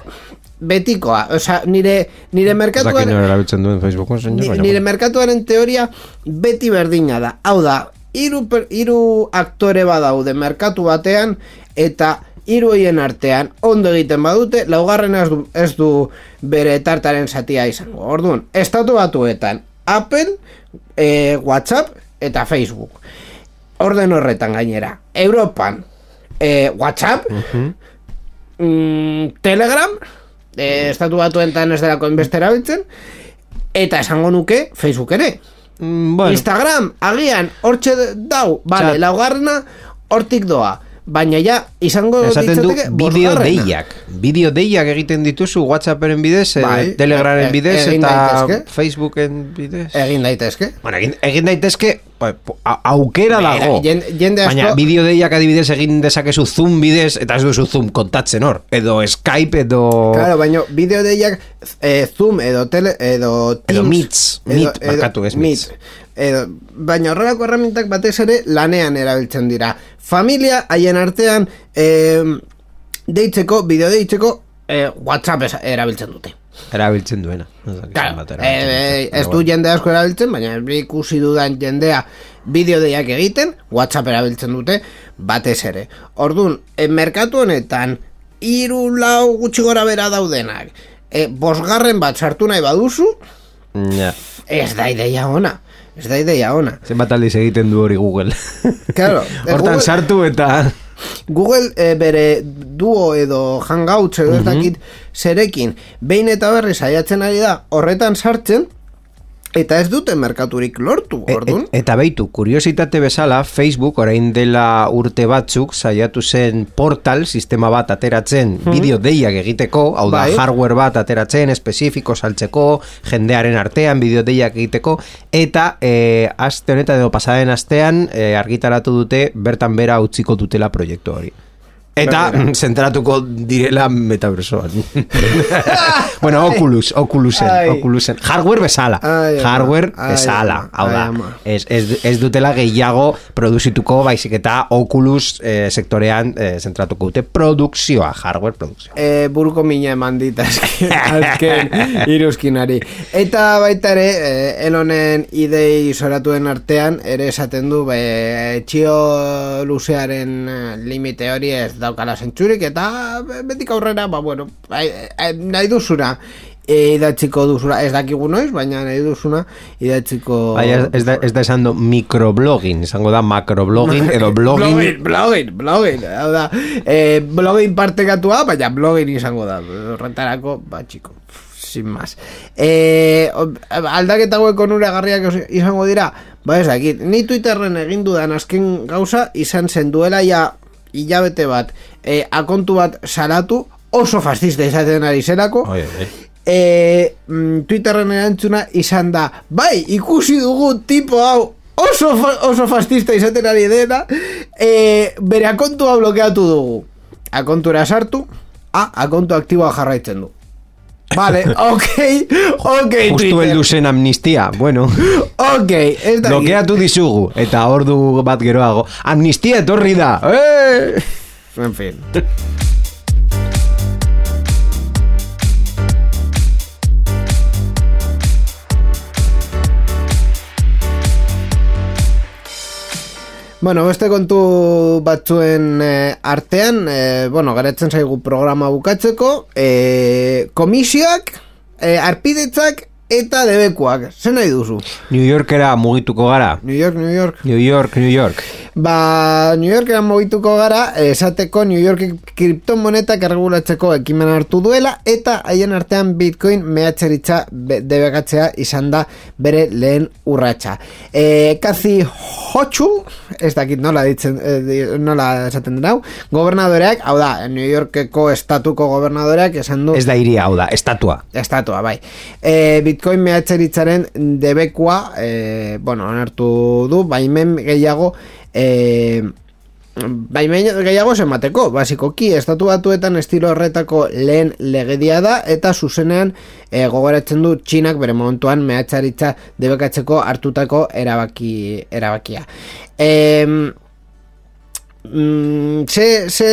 Speaker 1: betikoa, osea, nire nire
Speaker 2: dakit
Speaker 1: merkatuaren
Speaker 2: nora erabiltzen duen Facebook Messenger.
Speaker 1: ni-
Speaker 2: baina
Speaker 1: nire
Speaker 2: bueno.
Speaker 1: merkatuaren teoria beti berdina da. Hau da, hiru hiru aktore badaude merkatu batean eta hiru hoien artean ondo egiten badute, laugarren ez du, ez du bere tartaren zatia izango. Orduan, estatu batuetan Apple, eh, WhatsApp eta Facebook. Orden horretan gainera. Europan, eh, WhatsApp, mm, Telegram, eh, estatu batuetan ez delako inbeste erabiltzen, eta esango nuke Facebook ere.
Speaker 2: Mm, bueno,
Speaker 1: Instagram, agian, hortxe dau, bale, laugarrena, hortik doa. Baina ja, izango
Speaker 2: esaten du bideo deiak. Bideo deiak egiten dituzu WhatsApperen bidez, eh,
Speaker 1: Bai,
Speaker 2: Telegramen
Speaker 1: e-
Speaker 2: bidez
Speaker 1: egin
Speaker 2: eta
Speaker 1: daitezke.
Speaker 2: Facebooken bidez.
Speaker 1: Egin daitezke.
Speaker 2: Bueno, egin, egin daitezke ba, a- aukera dago.
Speaker 1: jen- jende asko-
Speaker 2: Baina bideo deiak adibidez egin dezakezu Zoom bidez eta ez duzu Zoom kontatzen hor. Edo Skype edo...
Speaker 1: Claro, baina bideo deiak eh, Zoom edo tele, edo Teams
Speaker 2: Meets, Meet, barkatu, ez Meets.
Speaker 1: Edo, baina horrelako herramientak batez ere lanean erabiltzen dira familia haien artean eh, deitzeko, bideo deitzeko eh, WhatsApp erabiltzen dute.
Speaker 2: Erabiltzen duena.
Speaker 1: Claro,
Speaker 2: erabiltzen
Speaker 1: eh,
Speaker 2: duten.
Speaker 1: ez du jende asko erabiltzen, baina ikusi dudan jendea bideo deiak egiten, WhatsApp erabiltzen dute, batez ere. Orduan, e, merkatu honetan, hiru lau gutxi gora bera daudenak, e, bosgarren bat sartu nahi baduzu,
Speaker 2: Ja.
Speaker 1: ez da ideia ona. Ez da ideia ona.
Speaker 2: Zenbat aldiz egiten du hori Google.
Speaker 1: Claro, eh,
Speaker 2: Hortan
Speaker 1: Google-
Speaker 2: sartu eta...
Speaker 1: Google e, bere duo edo hangouts edo ez dakit zerekin behin eta berri saiatzen ari da horretan sartzen eta ez dute merkaturik lortu,
Speaker 2: E-
Speaker 1: orduan.
Speaker 2: e- eta beitu, kuriositate bezala, Facebook orain dela urte batzuk saiatu zen portal sistema bat ateratzen bideo deiak egiteko, hau da
Speaker 1: Bai.
Speaker 2: hardware bat ateratzen espezifiko saltzeko, jendearen artean bideo deiak egiteko eta e, aste honetan edo pasaren astean e, argitaratu dute bertan bera utziko dutela proiektu hori. Eta zentratuko direla metaversoan. bueno, Oculus, Oculusen,
Speaker 1: Ai.
Speaker 2: Oculusen. Hardware bezala.
Speaker 1: Ai, ama.
Speaker 2: Hardware
Speaker 1: Ai,
Speaker 2: bezala.
Speaker 1: ama.
Speaker 2: Hau da,
Speaker 1: Ai, ama.
Speaker 2: ez, ez, ez dutela gehiago produzituko baizik eta Oculus eh, sektorean eh, zentratuko dute produkzioa, hardware produkzioa.
Speaker 1: e, buruko mina eman dit azken, iruzkinari. Eta baita ere, e, elonen idei zoratuen artean, ere esaten du, be, txio luzearen eh, limite hori ez daukala zentzurik, eta be- betik aurrera, ba, bueno, nahi duzuna, idatziko duzuna, ez dakigu noiz, baina nahi duzuna, idatziko...
Speaker 2: Bai, ez, da, ez da esan do microblogging, izango da macroblogging edo blogging.
Speaker 1: blogging, blogging, blogging, hau da, eh, blogging partekatua, baina blogging izango da, horretarako, ba, txiko, sin más. Eh, aldaketa hauek onuragarriak os- izango dira, ba, ez dakit, ni Twitterren egin dudan azken gauza, izan zen duela ja hilabete bat, eh, akontu bat salatu, oso fascista izaten ari zelako,
Speaker 2: oi.
Speaker 1: e, mm, Twitterren erantzuna izan da bai, ikusi dugu tipo hau oso, oso fascista izaten ari dena e, bere akontua blokeatu dugu. Akontura sartu a, akontu aktiboa jarraitzen du Vale, ok, ok,
Speaker 2: Justu heldu zen amnistia, bueno,
Speaker 1: Ok, ez da.
Speaker 2: blokeatu dizugu, eta ordu bat geroago, amnistia etorri da, eh!
Speaker 1: En fin. Bueno, beste kontu batzuen eh, artean, eh, bueno, garatzen zaigu programa bukatzeko, eh, komisioak, eh, arpidetzak eta debekuak. Zer nahi duzu?
Speaker 2: New Yorkera mugituko gara.
Speaker 1: New York, New York.
Speaker 2: New York, New York.
Speaker 1: Ba, New Yorkeran mogituko gara, esateko New York kriptomonetak erregulatzeko ekimen hartu duela, eta haien artean Bitcoin mehatzeritza be- debekatzea izan da bere lehen urratsa. E, Kathy Hochul, ez dakit nola ditzen, e, nola esaten den hau, gobernadoreak, hau da, New Yorkeko estatuko gobernadoreak esan du...
Speaker 2: Ez da iria, hau da, estatua.
Speaker 1: Estatua, bai. E, Bitcoin mehatzeritzaren debekua, e, bueno, onartu du, baimen gehiago, e, baimen gehiago zemateko, basikoki, estatu batuetan estilo horretako lehen legedia da, eta zuzenean e, gogoratzen du txinak bere momentuan mehatzaritza debekatzeko hartutako erabaki, erabakia. E, mm, ze, ze,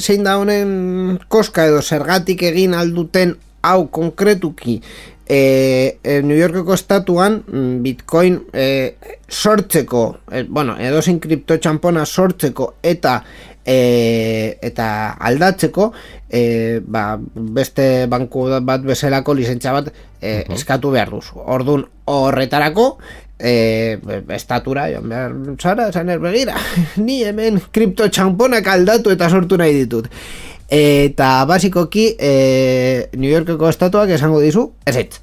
Speaker 1: zein da honen koska edo zergatik egin alduten hau konkretuki e, e, New Yorkeko estatuan mm, Bitcoin e, sortzeko e, bueno, edozein kripto txampona sortzeko eta e, eta aldatzeko e, ba, beste banku bat bezalako lizentzia bat e, eskatu behar duzu. Orduan horretarako e, estatura joan behar zara, esan begira ni hemen kripto txamponak aldatu eta sortu nahi ditut eta basikoki e, New Yorkeko estatuak esango dizu ez ez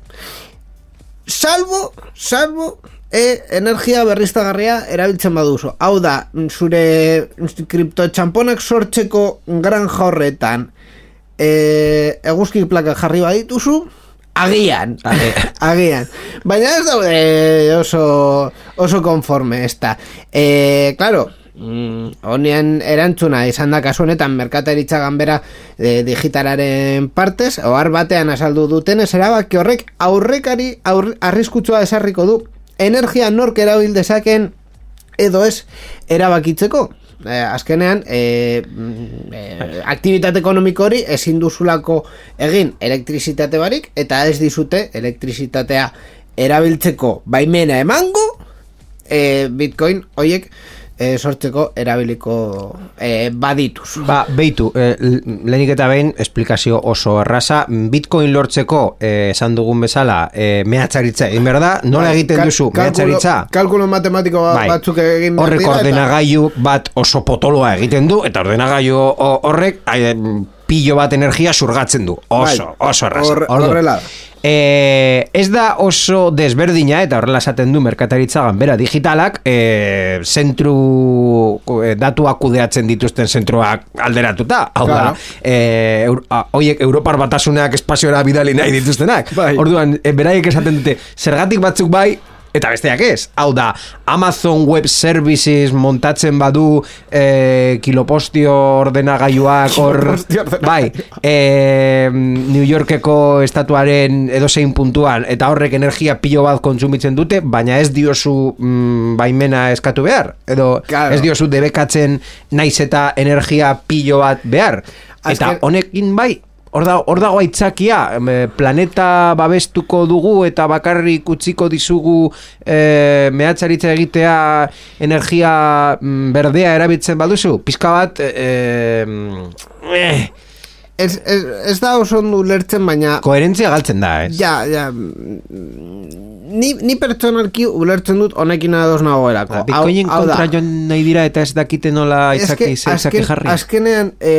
Speaker 1: salvo, salvo e, energia berriztagarria erabiltzen baduzu. Hau da, zure kriptotxamponak sortzeko granja horretan e, eguzki plaka jarri badituzu, agian, agian. Baina ez daude oso, oso konforme ez da. E, claro, mm, erantzuna izan da kasu honetan merkataritza ganbera e, digitalaren partez, ohar batean azaldu duten ez erabaki horrek aurrekari aur, arriskutsua esarriko du. Energia nork erabil dezaken edo ez erabakitzeko. Eh, azkenean mm, eh, aktivitate ekonomiko hori ezin duzulako egin elektrizitate barik eta ez dizute elektrizitatea erabiltzeko baimena emango eh, bitcoin hoiek eh, sortzeko erabiliko eh, badituz
Speaker 2: Ba, beitu, l- lehenik eta behin, esplikazio oso erraza, bitcoin lortzeko, esan dugun bezala, eh, mehatzaritza egin behar da, nola
Speaker 1: Bai,
Speaker 2: egiten
Speaker 1: kal-
Speaker 2: duzu,
Speaker 1: kalkulo-
Speaker 2: mehatzaritza?
Speaker 1: Kalkulo matematiko ba-
Speaker 2: Bai.
Speaker 1: batzuk egin behar
Speaker 2: Horrek ordenagailu bat oso potoloa egiten du, eta ordenagailu ho- horrek pilo bat energia surgatzen du. Oso,
Speaker 1: Bai,
Speaker 2: oso erraza.
Speaker 1: horrela.
Speaker 2: Eh, ez da oso desberdina eta horrela esaten du merkataritza ganbera digitalak eh, zentru eh, datuak kudeatzen dituzten zentroak alderatuta hau
Speaker 1: Claro.
Speaker 2: da eh, eur, a, oiek Europar batasunak espaziora bidali nahi dituztenak
Speaker 1: Bai.
Speaker 2: orduan eh, beraiek esaten dute zergatik batzuk bai Eta besteak ez, hau da, Amazon Web Services montatzen badu eh, kilopostio ordenagailuak hor, bai, eh, New Yorkeko estatuaren edozein puntuan, eta horrek energia pilo bat kontsumitzen dute, baina ez diozu mm, baimena eskatu behar, edo
Speaker 1: Claro.
Speaker 2: ez diozu debekatzen naiz eta energia pilo bat behar. Eta honekin bai, hor da- hor dago aitzakia, eh, planeta babestuko dugu eta bakarrik utziko dizugu e, mehatzaritza egitea energia mm, berdea erabiltzen baduzu. Pizka bat, e, eh,
Speaker 1: ez, ez, ez da oso ondo ulertzen baina
Speaker 2: koherentzia galtzen da, ez?
Speaker 1: Ja, ja. Ni, ni pertsonalki ulertzen dut honekin ados nagoelako.
Speaker 2: Ba, Bitcoinen
Speaker 1: Hau- hau da.
Speaker 2: kontra joan nahi dira eta ez dakite nola
Speaker 1: Eske,
Speaker 2: itzaki, zeitzaki
Speaker 1: azken,
Speaker 2: jarri.
Speaker 1: azkenean e,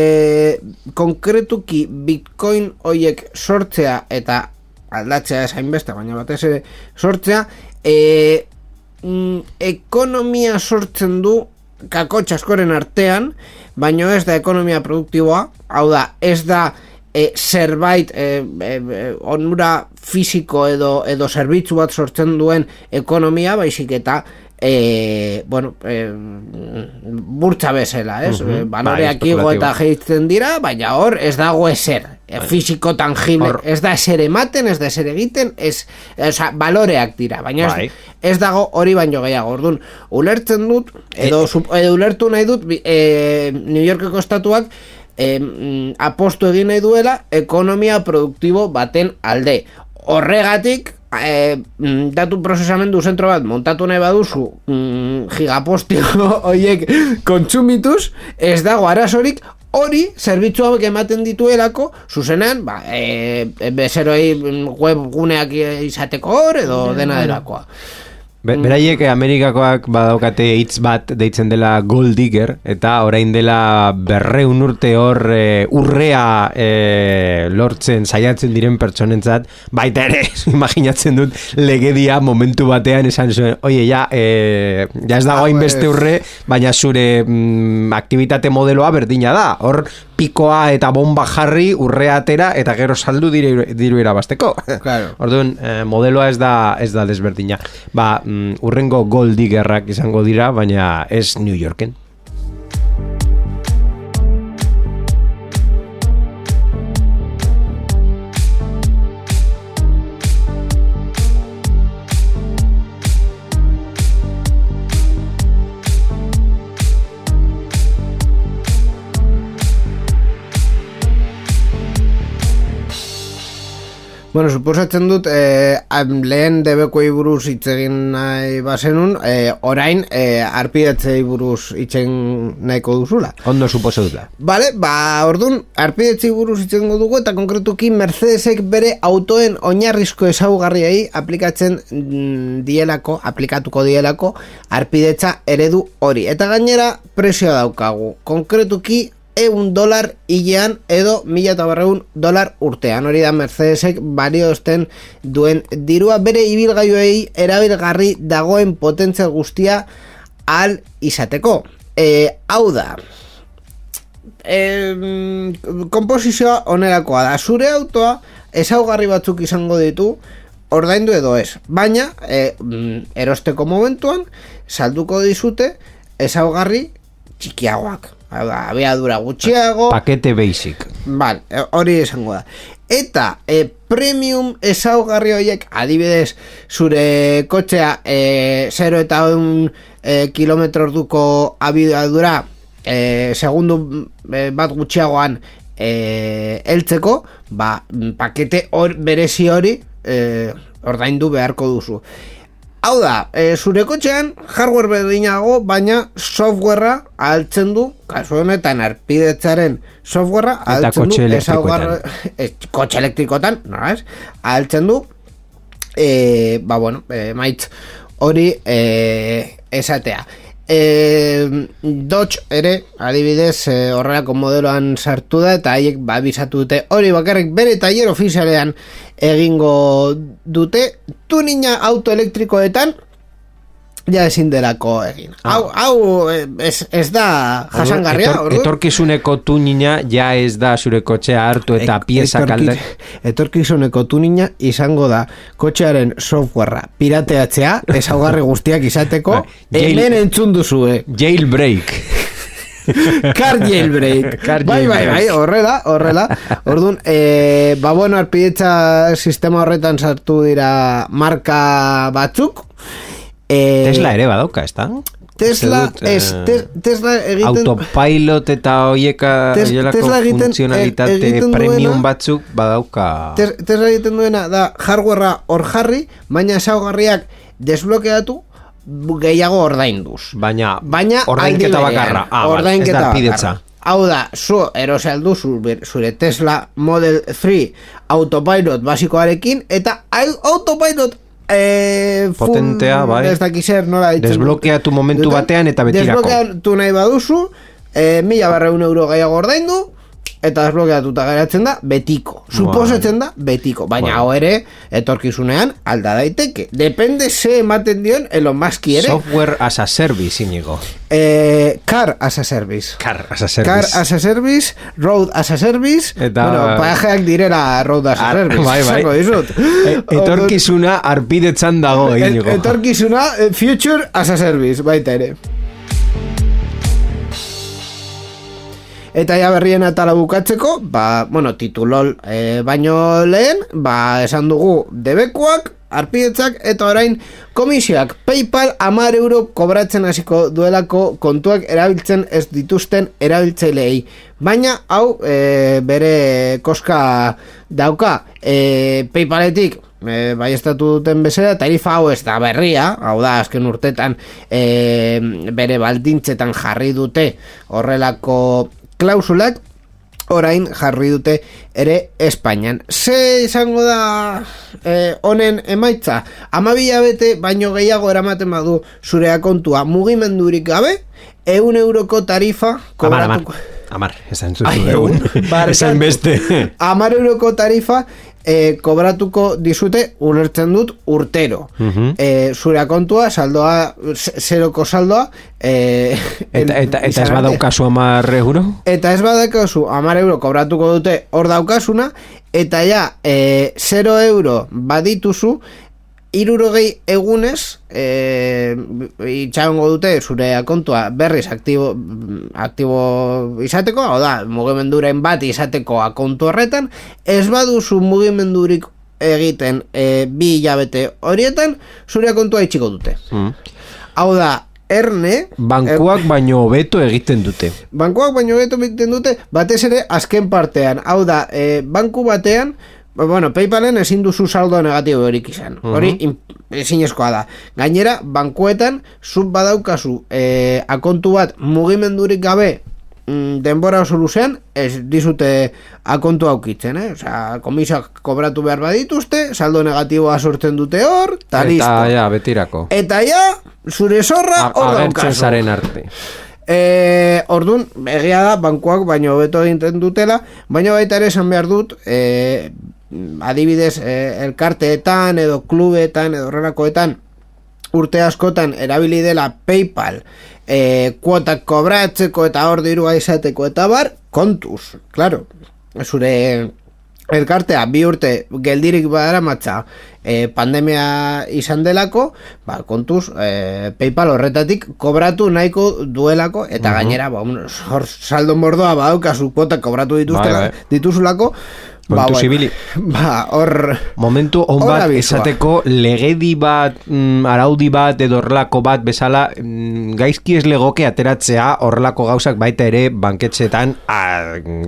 Speaker 1: konkretuki bitcoin hoiek sortzea eta aldatzea esain beste, baina batez ere sortzea e, mm, ekonomia sortzen du kakotx askoren artean, baino ez da ekonomia produktiboa, hau da, ez da e, zerbait e, e, onura fisiko edo edo zerbitzu bat sortzen duen ekonomia, baizik eta e, bueno, e, burtsa bezala, ez?
Speaker 2: Mhm.
Speaker 1: E, Baloreak
Speaker 2: Bai,
Speaker 1: igo eta gehitzen dira, baina hor ez dago ezer. E, fisiko tangible,
Speaker 2: Hor-
Speaker 1: ez da ezer ematen, ez da ezer egiten, ez, oza, baloreak dira, baina
Speaker 2: Bai.
Speaker 1: ez, ez dago hori baino gehiago. Orduan, ulertzen dut, edo, sup- edo ulertu nahi dut, e, New Yorkeko estatuak e, apostu egin nahi duela ekonomia produktibo baten alde. Horregatik, e, datu prozesamendu zentro bat montatu nahi baduzu mm, gigapostio horiek kontsumituz, ez dago arazorik hori zerbitzu hauek ematen dituelako zuzenean ba, e, bezeroei mm, webguneak izateko hor edo dena delakoa
Speaker 2: Be, beraiek eh, Amerikakoak badaukate hitz bat deitzen dela gold digger eta orain dela berreun urte hor eh, urrea eh, lortzen saiatzen diren pertsonentzat. Baita ere imaginatzen dut legedia momentu batean esan zuen oie ja, eh, ja ez dago
Speaker 1: Hau
Speaker 2: hainbeste urre baina zure mm, aktivitate modeloa berdina da. Hor pikoa eta bomba jarri urrea atera eta gero saldu diru, diru irabasteko
Speaker 1: Claro.
Speaker 2: Orduan, eh, modeloa ez da ez da desberdina. Ba, mm, urrengo gold diggerrak izango dira, baina ez New Yorken.
Speaker 1: Bueno, suposatzen dut am- lehen debekoi buruz hitz egin nahi bazenun, eh, orain eh, arpidetzei buruz hitzen nahiko duzula.
Speaker 2: Ondo suposo dut da.
Speaker 1: Vale, ba, ordun arpidetzei buruz hitzen dugu eta konkretuki Mercedesek bere autoen oinarrizko ezaugarriei aplikatzen mm, dielako, aplikatuko dielako arpidetza eredu hori. Eta gainera presioa daukagu. Konkretuki eun dolar hilean edo mila eta berreun dolar urtean. Hori da Mercedesek baliozten duen dirua bere ibilgailuei erabilgarri dagoen potentzia guztia al izateko. E, hau da, eh, komposizioa onerakoa da. Zure autoa ezaugarri batzuk izango ditu ordaindu edo ez. Baina, eh, mm, erosteko momentuan, salduko dizute ezaugarri txikiagoak. Hau da, abiadura gutxiago,
Speaker 2: Pakete basic.
Speaker 1: Bal, hori esango da. Eta e, premium ezaugarri horiek, adibidez, zure kotxea e, 0 eta 1 e, kilometro orduko abiadura e, segundu e, bat gutxiagoan e, heltzeko, ba, pakete hor, berezi hori e, ordaindu beharko duzu. Hau da, e, zure kotxean hardware berdinago, baina softwarea altzen du, kasu honetan arpidetzaren softwarea altzen du,
Speaker 4: elektrikoetan.
Speaker 1: ezaugarri- ez, kotxe elektrikotan, no ez? Altzen du, e, ba bueno, e, maitz hori e, esatea. E, Dodge ere, adibidez, e, horrelako modeloan sartu da eta haiek ba, bisatu dute hori bakarrik bere taller ofizialean egingo dute tunina autoelektrikoetan ja ezin delako egin. Hau, hau eh, ez, ez da jasangarria,
Speaker 4: Etor,
Speaker 1: orduan.
Speaker 4: etorkizuneko tunina ja ez da zure kotxea hartu eta
Speaker 1: Ek-
Speaker 4: pieza
Speaker 1: etorki-
Speaker 4: kalde.
Speaker 1: Etorkizuneko tunina izango da kotxearen softwarea pirateatzea, ezaugarri guztiak izateko,
Speaker 4: Bai,
Speaker 1: hemen entzun duzue.
Speaker 4: Jailbreak.
Speaker 1: Car jailbreak.
Speaker 4: Car
Speaker 1: bai, bai, bai, horrela, horrela. Orduan, e, ba bueno, arpidetza sistema horretan sartu dira marka batzuk. E,
Speaker 4: Tesla ere badauka, ez da?
Speaker 1: Tesla,
Speaker 4: dut,
Speaker 1: ez,
Speaker 4: eh,
Speaker 1: te, Tesla egiten...
Speaker 4: Autopilot eta hoieka
Speaker 1: Tes- Tesla egiten-
Speaker 4: funtzionalitate
Speaker 1: egiten
Speaker 4: premium
Speaker 1: duena-
Speaker 4: batzuk badauka.
Speaker 1: Tes- Tesla egiten duena da hardwarea hor jarri, baina ezaugarriak desblokeatu gehiago ordainduz.
Speaker 4: Baina,
Speaker 1: Baina
Speaker 4: ordainketa bakarra. Ah,
Speaker 1: ordainketa bakarra. Hau da, zu ber- zure Tesla Model 3 autopilot basikoarekin eta au- autopilot full-
Speaker 4: Potentea, bai.
Speaker 1: Ez dakiz zer, nola ditzen
Speaker 4: Desblokeatu momentu
Speaker 1: duten.
Speaker 4: batean eta betirako.
Speaker 1: Desblokeatu nahi baduzu, eh, mila barreun euro gehiago ordaindu, eta desblokeatuta geratzen da betiko. Suposatzen da betiko. Baina hau ere, etorkizunean alda daiteke. Depende ze ematen dion Elon Muski ere.
Speaker 4: Software as a service, inigo.
Speaker 1: Eh, car as a service.
Speaker 4: Car as a
Speaker 1: Car
Speaker 4: service.
Speaker 1: as a service, road as a service,
Speaker 4: Eta-
Speaker 1: bueno, pajajeak direla road as a
Speaker 4: Ar-
Speaker 1: service.
Speaker 4: bai, bai. E- Etorkizuna arpidetzan dago,
Speaker 1: Et-
Speaker 4: inigo.
Speaker 1: Etorkizuna, eh, future as a service, baita ere. Eta ja berrien atala bukatzeko, ba, bueno, titulol e, baino lehen, ba, esan dugu debekuak, arpidetzak, eta orain komisioak. PayPal amar euro kobratzen hasiko duelako kontuak erabiltzen ez dituzten erabiltzaileei. Baina, hau, e, bere koska dauka, e, PayPaletik, e, bai estatu duten bezala, tarifa hau ez da berria, hau da, azken urtetan e, bere baldintzetan jarri dute horrelako klausulak, orain jarri dute ere Espainian. Ze izango da eh, honen emaitza? Amabila bete baino gehiago eramaten badu zurea kontua mugimendurik gabe, eun euroko tarifa
Speaker 4: Amar, amar.
Speaker 1: kobratuko.
Speaker 4: Amar, esan zuzu egun. Esan beste.
Speaker 1: Amar euroko tarifa e, kobratuko dizute ulertzen dut urtero.
Speaker 4: Mhm.
Speaker 1: e, zure kontua, saldoa, ze- zeroko saldoa. E,
Speaker 4: Eta, eta, eta ez badaukazu amar euro?
Speaker 1: Eta ez badaukazu amar euro kobratuko dute hor daukasuna, eta ja, e, 0 euro badituzu, irurogei egunez e, itxagongo dute zure kontua berriz aktibo, aktibo izateko, hau da, mugimenduren bat izateko akontu horretan, ez baduzu mugimendurik egiten e, bi hilabete horietan, zure kontua itxiko dute.
Speaker 4: Mm.
Speaker 1: Hau da, erne...
Speaker 4: Bankuak baino hobeto egiten dute.
Speaker 1: Bankuak baino beto egiten dute, batez ere azken partean. Hau da, e, banku batean, ba, bueno, Paypalen ezin duzu saldo negatibo horik izan. Hori in- ezinezkoa da. Gainera, bankuetan, zut badaukazu e, akontu bat mugimendurik gabe mm, denbora oso luzean, ez dizute akontu aukitzen, eh? Osea, komisioak kobratu behar badituzte, saldo negatiboa sortzen dute hor, eta listo.
Speaker 4: Eta, ja, betirako.
Speaker 1: Eta ja, zure zorra hor daukazu.
Speaker 4: zaren arte.
Speaker 1: E, ordun egia da bankuak baino hobeto egiten dutela, baina baita ere esan behar dut, e, adibidez e, elkarteetan edo klubetan edo horrelakoetan urte askotan erabili dela PayPal e, kuotak kobratzeko eta hor dirua izateko eta bar, kontuz, claro, zure elkartea bi urte geldirik badara matza e, pandemia izan delako, ba, kontuz, e, Paypal horretatik kobratu nahiko duelako, eta gainera, ba, un- saldo mordoa badaukazu kuota kobratu
Speaker 2: Bai, bai.
Speaker 1: dituzulako, ba,
Speaker 2: Kontuz
Speaker 1: bueno,
Speaker 2: ibili.
Speaker 1: ba, hor...
Speaker 2: Momentu on
Speaker 1: Hor
Speaker 2: bat esateko legedi bat, mm, araudi bat edo horrelako bat bezala mm, gaizki ez legoke ateratzea horrelako gauzak baita ere banketxetan a,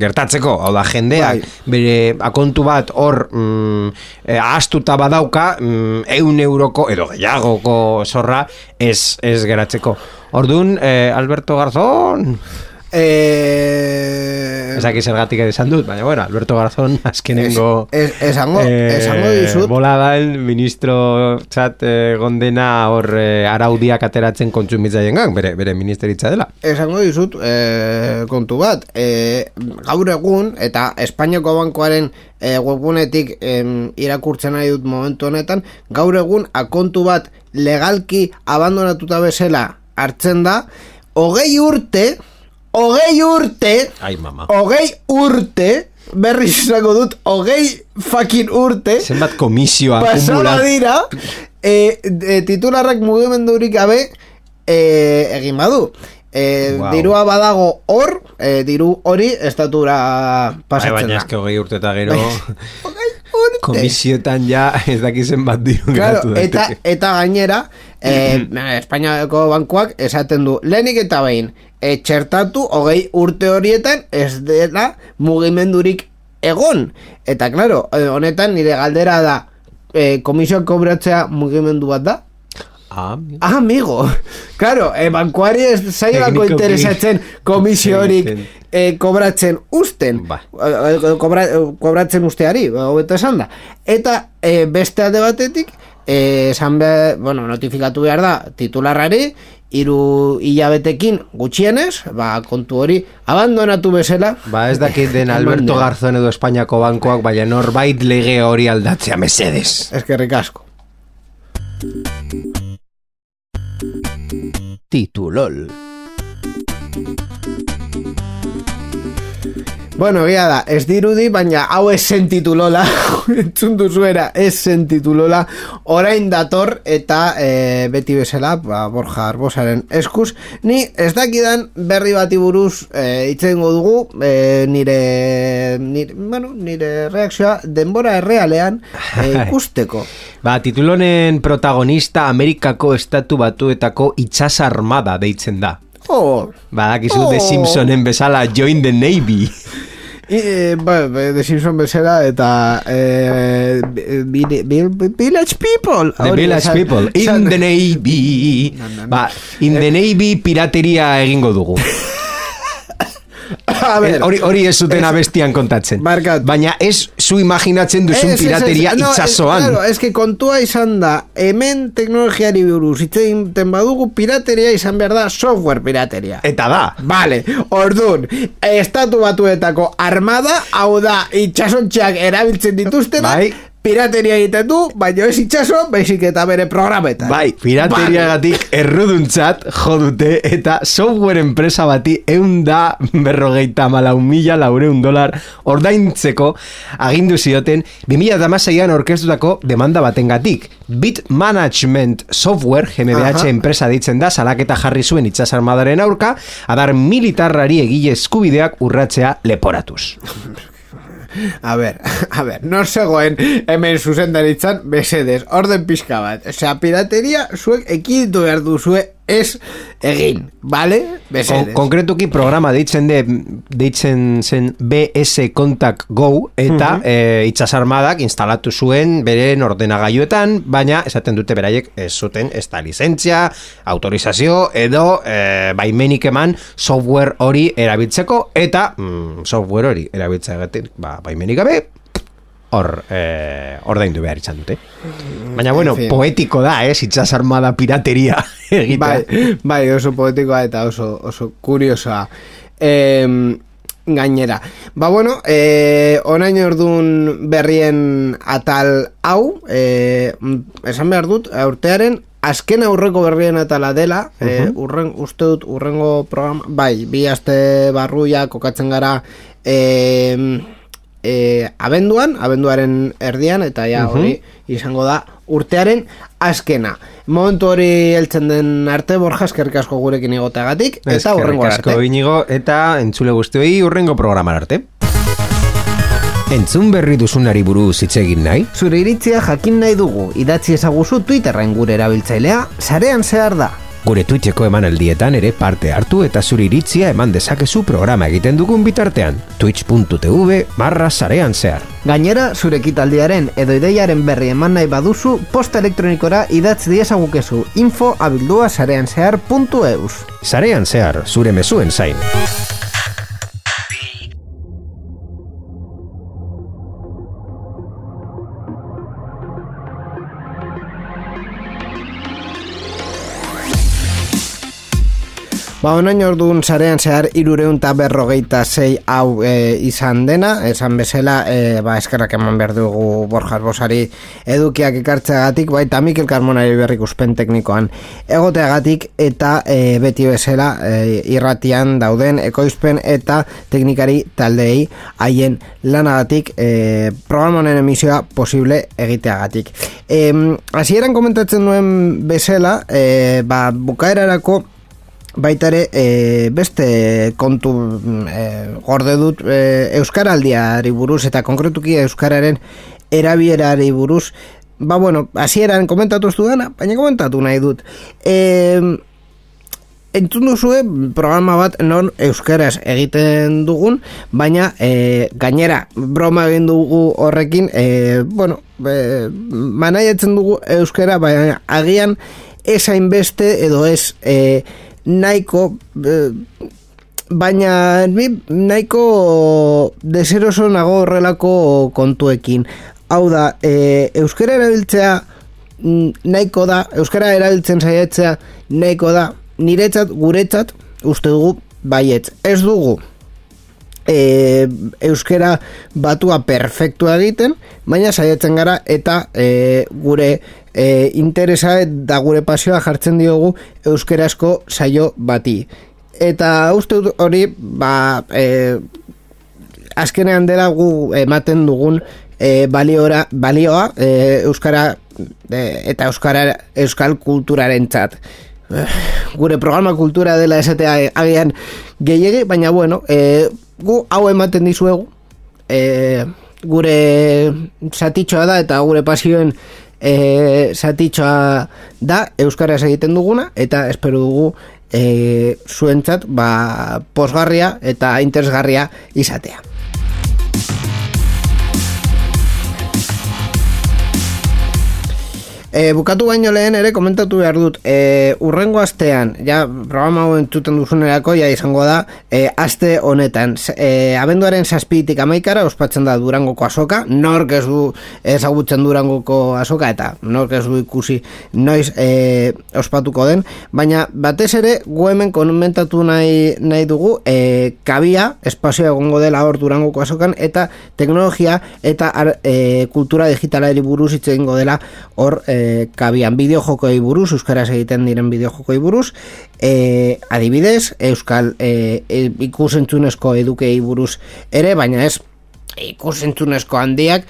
Speaker 2: gertatzeko. Hau da, jendeak
Speaker 1: Bai.
Speaker 2: bere akontu bat hor mm, e, ahaztuta badauka mm, eun euroko edo gehiagoko zorra ez, ez geratzeko. Orduan, eh, Alberto Garzón,
Speaker 1: Eh,
Speaker 2: ezak zergatik esan dut, baina bueno, Alberto Garzón azkenengo...
Speaker 1: es- es- esango- esango dizut.
Speaker 2: Bola da el ministro txat eh, gondena hor eh, araudiak ateratzen kontsumitzaien gang, bere, bere ministeritza dela.
Speaker 1: esango dizut e, kontu bat e, gaur egun eta Espainiako bankoaren e, webgunetik em, irakurtzen nahi dut momentu honetan gaur egun akontu bat legalki abandonatuta bezala hartzen da hogei urte hogei urte
Speaker 2: Ai, mama.
Speaker 1: hogei urte berriz izango dut hogei fucking urte
Speaker 2: Zenbat komisioa akumulat.
Speaker 1: dira e, e, titularrak mugimendurik gabe e, egin badu e,
Speaker 2: Wow.
Speaker 1: dirua badago hor e, diru hori estatura
Speaker 2: Ai,
Speaker 1: pasatzen
Speaker 2: baina
Speaker 1: da
Speaker 2: eske hogei urte eta gero
Speaker 1: urte.
Speaker 2: komisioetan ja ez dakizen bat diru
Speaker 1: Claro, eta, eta gainera e, Espainiako bankuak esaten du lehenik eta behin e, txertatu hogei urte horietan ez dela mugimendurik egon eta claro, e, honetan nire galdera da e, komisioak kobratzea mugimendu bat da?
Speaker 2: Ah,
Speaker 1: Ah, amigo. Claro, eh, bankuari ez
Speaker 2: Teknikoki.
Speaker 1: interesatzen komisio horik
Speaker 2: Egiten.
Speaker 1: eh, kobratzen usten.
Speaker 2: Ba.
Speaker 1: Eh, eh, Kobra, kobratzen usteari, ba, hobeto esan da. Eta eh, beste alde batetik, eh, esan be, bueno, notifikatu behar da titularrari, hiru hilabetekin gutxienez, ba, kontu hori abandonatu bezala.
Speaker 2: Ba ez dakit den Alberto Garzón edo Espainiako bankoak, baina norbait lege hori aldatzea mesedes.
Speaker 1: Eskerrik asko.
Speaker 5: Titulol.
Speaker 1: Bueno, egia da, ez dirudi, baina hau ez zen titulola, entzun duzuera, ez zen titulola, orain dator eta e, beti bezala, ba, Borja Arbosaren eskuz, ni ez dakidan berri bati buruz e, itzengo dugu, e, nire, nire, bueno, nire reakzioa denbora errealean e, ikusteko.
Speaker 2: Ba, titulonen protagonista Amerikako estatu batuetako itxas armada deitzen da.
Speaker 1: Oh,
Speaker 2: Badakizu
Speaker 1: Oh.
Speaker 2: The Simpsonen bezala Join the Navy.
Speaker 1: I, e, ba, The Simpson bezala eta e, bi- Village People
Speaker 2: The Village
Speaker 1: esan-
Speaker 2: People. In the Navy.
Speaker 1: No, no, no.
Speaker 2: Ba, in the Navy pirateria egingo dugu.
Speaker 1: Ver,
Speaker 2: Hori hori ez zuten abestian kontatzen.
Speaker 1: Barkatu.
Speaker 2: Baina ez zu imaginatzen duzun pirateria
Speaker 1: no,
Speaker 2: itxasoan.
Speaker 1: Ez, claro, es que kontua izan da, hemen teknologiari buruz, hitz egiten badugu pirateria izan behar da software pirateria.
Speaker 2: Eta da.
Speaker 1: Vale, orduan, estatu batuetako armada, hau da, itxasontxeak erabiltzen dituztena,
Speaker 2: Bai.
Speaker 1: Pirateria egiten du, baina ez itxaso, baizik eta bere programetan.
Speaker 2: Bai, pirateriagatik erruduntzat jo dute eta software enpresa bati eunda berrogeita malau mila laureun dolar ordaintzeko agindu zioten 2006an orkestutako demanda batengatik. Bit Management Software GmbH enpresa ditzen da salaketa jarri zuen itsasarmadaren aurka adar militarrari egile eskubideak urratzea leporatuz.
Speaker 1: A ver, a ver, no zegoen hemen zuzendaritzan besedez, orden pixka bat. Osea, pirateria zuek ekiditu behar duzue ez egin, vale?
Speaker 2: Kon, konkretuki programa deitzen de deitzen zen BS Contact Go eta mm itsasarmadak instalatu zuen beren ordenagailuetan, baina esaten dute beraiek ez zuten ez da lizentzia, autorizazio edo e, baimenik eman software hori erabiltzeko eta mm, software hori erabiltzeagatik ba, baimenik gabe hor eh, ordaindu behar izan dute. Baina bueno,
Speaker 1: En fin.
Speaker 2: poetiko da, eh, itsasarmada pirateria egitea.
Speaker 1: Bai, bai, oso poetikoa eta oso, oso kuriosoa. Eh, gainera. Ba bueno, eh, orain ordun berrien atal hau, eh, esan behar dut, urtearen azken aurreko berrien atala dela, eh, urren, uste dut urrengo programa, bai, bi aste barruia kokatzen gara, eh, e, abenduan, abenduaren erdian, eta ja hori izango da urtearen azkena. Momentu hori heltzen den arte, borja eskerrik asko gurekin egoteagatik, eta urrengo
Speaker 4: Eskerrik asko
Speaker 1: arte.
Speaker 4: inigo, eta entzule guztioi urrengo programar arte. Entzun berri duzunari buruz hitz egin nahi?
Speaker 1: Zure iritzia jakin nahi dugu, idatzi ezaguzu Twitterren gure erabiltzailea, sarean zehar da.
Speaker 4: Gure Twitcheko emanaldietan ere parte hartu eta zure iritzia eman dezakezu programa egiten dugun bitartean. twitch.tv barra sarean zehar.
Speaker 1: Gainera, zure ekitaldiaren edo ideiaren berri eman nahi baduzu, posta elektronikora idatz diezagukezu info abildua sarean zehar puntu eus.
Speaker 4: Sarean zehar, zure mezuen zain.
Speaker 1: Ba, onain orduan sarean zehar irureun eta berrogeita zei hau e, izan dena, esan bezala, e, ba, eskerrak eman behar dugu Borjas Bosari edukiak ekartzeagatik, baita Mikel Carmonari berrikuspen teknikoan egoteagatik, eta e, beti bezala e, irratian dauden ekoizpen eta teknikari taldeei haien lanagatik e, programa honen emisioa posible egiteagatik. E, hasieran komentatzen nuen bezala, e, ba, bukaerarako Baita ere, e, beste kontu e, gorde dut e, Euskaraldiari buruz eta konkretuki Euskararen erabierari buruz. Ba bueno, hasieran komentatu ez dudana, baina komentatu nahi dut. E, Entzun duzue programa bat non euskaraz egiten dugun, baina e, gainera broma egin dugu horrekin, e, bueno, e, manaiatzen dugu euskara, baina agian esain beste edo ez e, nahiko e, baina ni nahiko deseroso nago horrelako kontuekin. Hau da, e, euskara erabiltzea mm, nahiko da, euskara erabiltzen saiatzea nahiko da, niretzat, guretzat, uste dugu, baietz. Ez dugu, e, euskera batua perfektua egiten, baina saiatzen gara eta e, gure e, interesa eta gure pasioa jartzen diogu euskarazko saio bati. Eta uste dut hori, ba, e, azkenean dela gu ematen dugun e, baliora, balioa e, euskara e, eta euskara euskal kulturaren txat. Gure programa kultura dela esatea agian gehiegi, baina bueno, e, gu hau ematen dizuegu, e, gure satitxoa da eta gure pasioen e, satitxoa da euskaraz egiten duguna eta espero dugu e, zuentzat ba, posgarria eta interesgarria izatea. E, bukatu baino lehen ere komentatu behar dut. E, urrengo astean ja programa hau entzuten duzunerako ja izango da e, aste honetan. E, abenduaren zazpitik amaikara ospatzen da durangoko azoka. Nork ez du ezagutzen durangoko azoka eta nork ez du ikusi noiz e, ospatuko den. Baina batez ere gu hemen komentatu nahi, nahi dugu e, kabia espazioa egongo dela hor durangoko azokan eta teknologia eta ar, e, kultura digitalari buruz hitz egingo dela hor e, kabian bideojokoei buruz, euskaraz egiten diren bideojokoi buruz, e, adibidez, euskal e, e, ikusentzunezko edukei buruz ere, baina ez ikusentzunezko handiak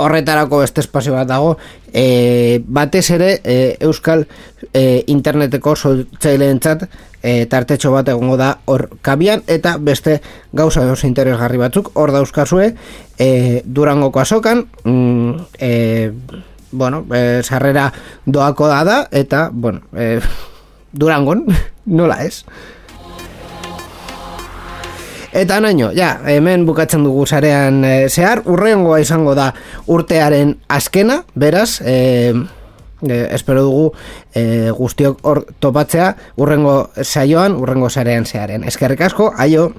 Speaker 1: horretarako beste espazio bat dago. E, batez ere e, euskal e, interneteko sortzaileentzat e, tartetxo bat egongo da hor kabian eta beste gauza oso interesgarri batzuk. Hor dauzkazue e, durangoko azokan mm, e, bueno, e, sarrera doako da da eta bueno, e, durangon nola ez Eta naino, ja, hemen bukatzen dugu sarean e, zehar, urrengoa izango da urtearen azkena, beraz, e, e, espero dugu e, guztiok hor topatzea urrengo saioan, urrengo sarean zearen. Eskerrik asko, aio!